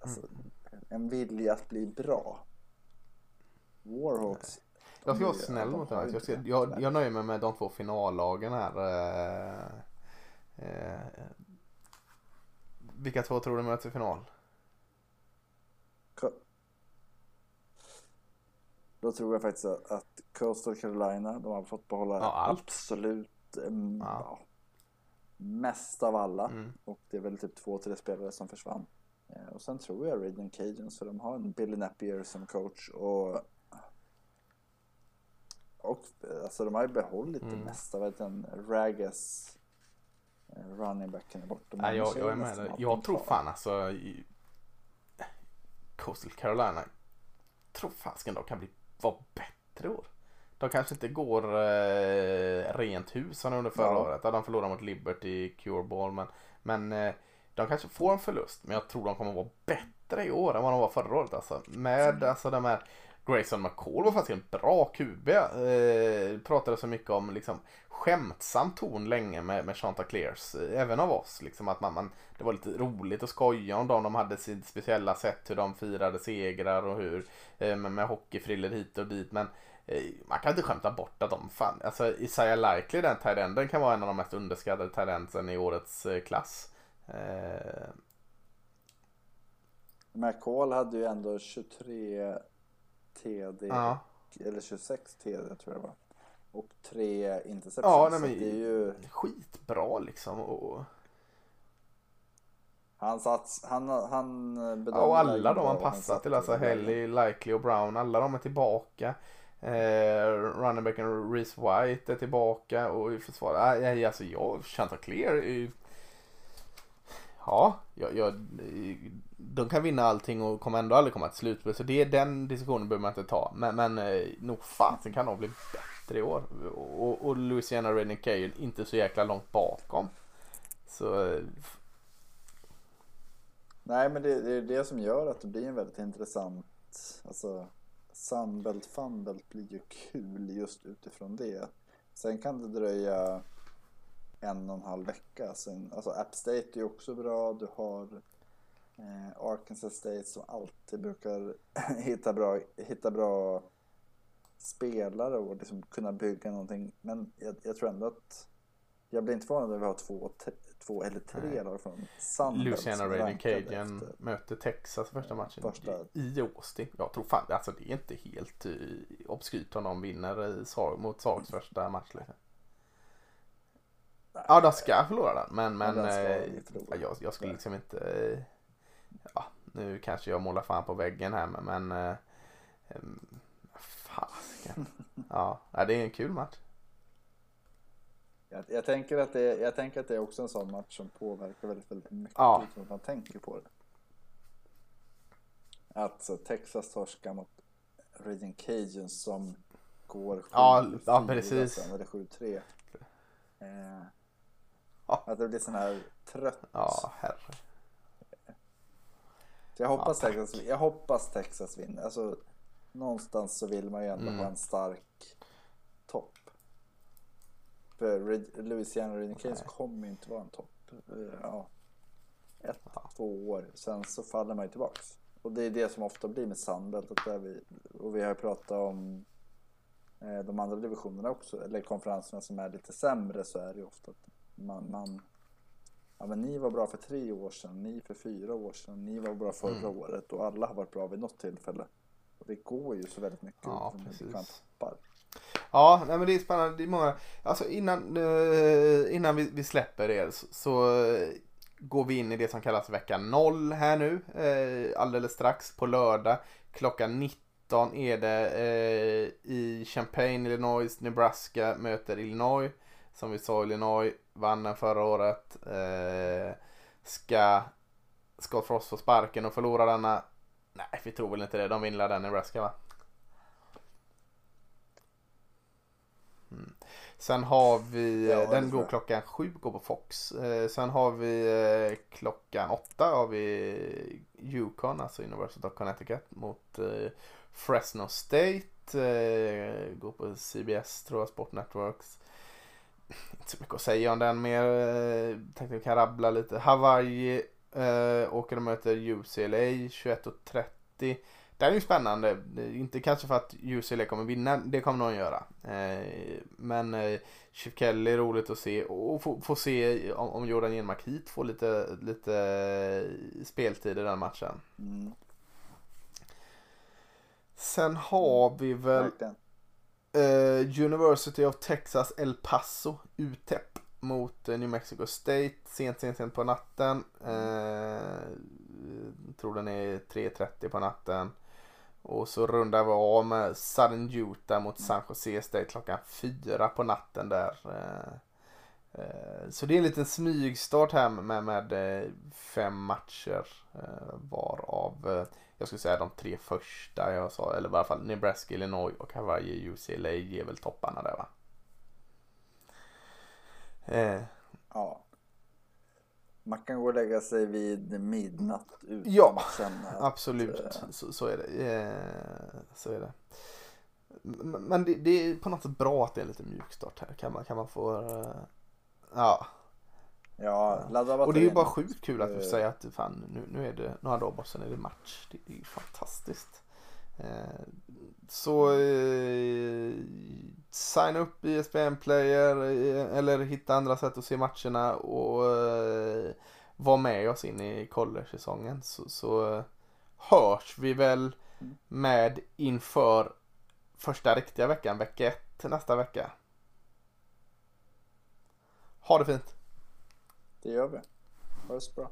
alltså, Mm. en vilja att bli bra. Warhawks. Jag ska vara snäll mot dig. Jag, ska, jag, jag nöjer mig med de två finallagen här. eh, eh, vilka två tror du möts i final? Då tror jag faktiskt att- Coastal Carolina, de har fått behålla Ja, absolut em, Ja. mest av alla. Mm. Och det är väl typ två, tre spelare som försvann. Eh, Och sen tror jag Radiant Cajuns, för de har en Billy Napier som coach och och eh, alltså de har ju behållit Mm. det mesta. Vet den Ragas running backen är borta. Nej, jag, jag är med dig. Jag tror fan alltså i Coastal Carolina tror fasken de kan bli vara bättre år. De kanske inte går eh, rent hus som under förra Ja. året. Ja, de förlorade mot Liberty, Cureball men, men eh, de kanske får en förlust men jag tror de kommer vara bättre i år än vad de var förra året alltså. Med mm. alltså de här Grayson McCall var faktiskt en bra QB. Eh, pratade så mycket om liksom skämtsam ton länge med, med Chanticleers. Eh, även av oss. Liksom att man, man, det var lite roligt att skoja om dem. De hade sitt speciella sätt hur de firade segrar och hur eh, med, med hockeyfriller hit och dit. Men eh, man kan inte skämta bort att de fan, alltså Isaiah Likely den tidenden kan vara en av de mest underskattade tidendsen i årets eh, klass. Eh, McCall hade ju ändå 23 TD. Ja. Eller 26 TD tror jag det var. Och tre interceptions. Ja, nej, men, det är ju skitbra liksom. Och... Han sats, han, han Ja, och alla de han passar till, alltså Helly, Likely och Brown, alla de är tillbaka. Eh, Runningbacken Reese White är tillbaka och i försvar. Äh, alltså jag, Chantal Clear är Ja, jag, jag, eh, de kan vinna allting och kommer ändå aldrig komma till slutspel. Så det är den diskussionen behöver man inte ta. Men, men eh, nog fasen kan de bli bättre i år. Och, och Louisiana Redneck är ju inte så jäkla långt bakom. Så... Eh, Nej men det, det är det som gör att det blir en väldigt intressant, alltså Sunbelt Funbelt blir ju kul just utifrån det. Sen kan det dröja en och en halv vecka. Sen, alltså App State är ju också bra. Du har eh, Arkansas State som alltid brukar hitta bra, hitta bra spelare och liksom kunna bygga någonting. Men jag, jag tror ändå att jag blir inte förvånad över att vi har två, två eller tre lag från Sunbelt. Luciana Raven Cajun möter Texas första matchen första... i Austin. Jag tror fan, alltså det är inte helt uh, obskyrt om de vinner i, mot Sags första match. Liksom. Ja, de ska förlora den. Men, men ja, eh, jag, jag, skulle liksom inte... Eh, ja, nu kanske jag målar fan på väggen här men... men eh, fasiken. ja, det är en kul match. Jag, jag, tänker att det, jag tänker att det är också en sån match som påverkar väldigt, väldigt mycket. Ja. Utan att man tänker på det. Att Texas torskar mot Reading Cajuns som går 7-4 ja, ja, precis. Eller 7-3. Eh, att det blir sån här trött. Ja, herre. Så jag hoppas, ja, Texas, jag hoppas Texas vinner. Alltså, någonstans så vill man ju ändå mm. ha en stark topp. För Louisiana Reading Canes kommer ju inte vara en topp. Eh, ja, ett, ja. två år. Sen så faller man ju tillbaks. Och det är det som ofta blir med Sunbelt. Där vi, och vi har pratat om eh, de andra divisionerna också. Eller konferenserna som är lite sämre så är det ju ofta att man, man ja, men ni var bra för tre år sedan, ni för fyra år sedan, ni var bra förra mm. året och alla har varit bra vid något tillfälle. Och det går ju så väldigt mycket ja, precis. Ja, nej, men det är spännande. Det är många, alltså innan, uh, innan vi, vi, släpper er så, så uh, går vi in i det som kallas vecka 0 här nu. Uh, alldeles strax på lördag klockan 19 är det i Champaign, Illinois, Nebraska möter Illinois. Som vi sa, Illinois vann den förra året. Eh, ska Scott Frost få sparken och förlora denna? Nej, vi tror väl inte det. De vinner den i Nebraska va? Mm. Sen har vi, ja, den går klockan sju, går på Fox. Eh, sen har vi eh, klockan åtta har vi Yukon, alltså University of Connecticut mot eh, Fresno State. Eh, går på CBS tror jag, Sport Networks inte så mycket att säga om den mer. Eh, tänkte vi kan rabbla lite. Hawaii eh, åker och möter UCLA 21.30. Det är ju spännande. Inte kanske för att UCLA kommer vinna, det kommer någon göra. Eh, men eh, Chip Kelly är roligt att se och få, få se om, om Jordan Genmark hit får lite, lite eh, speltid i den matchen. Mm. Sen har vi väl Verkligen. Uh, University of Texas El Paso, UTEP mot uh, New Mexico State sent, sent, sent på natten. Uh, tror den är 3.30 på natten. Och så rundar vi av med Southern Utah mot San Jose State klockan 4 på natten där. Så det är en liten smygstart här med, med fem matcher varav jag skulle säga de tre första jag sa, eller i alla fall Nebraska, Illinois och Hawaii, UCLA ger väl topparna där va? Eh. Ja. Man kan gå och lägga sig vid midnatt utan Ja, att känna att, Absolut, eh, så, så är det. Eh, så är det. Men det, det är på något sätt bra att det är lite mjukstart här. Kan man, kan man få... eh, Ja. Ja, Och det är ju bara sjukt kul att vi Eh. säga att fan, nu, nu är det några dagar bara sen är det match. Det är ju fantastiskt. Eh, Så eh, signa upp i SPN Player eller hitta andra sätt att se matcherna och eh, var med oss in i college-säsongen så, så hörs vi väl med inför första riktiga veckan, vecka ett nästa vecka. Ha det fint! Det gör vi. Ha det så bra.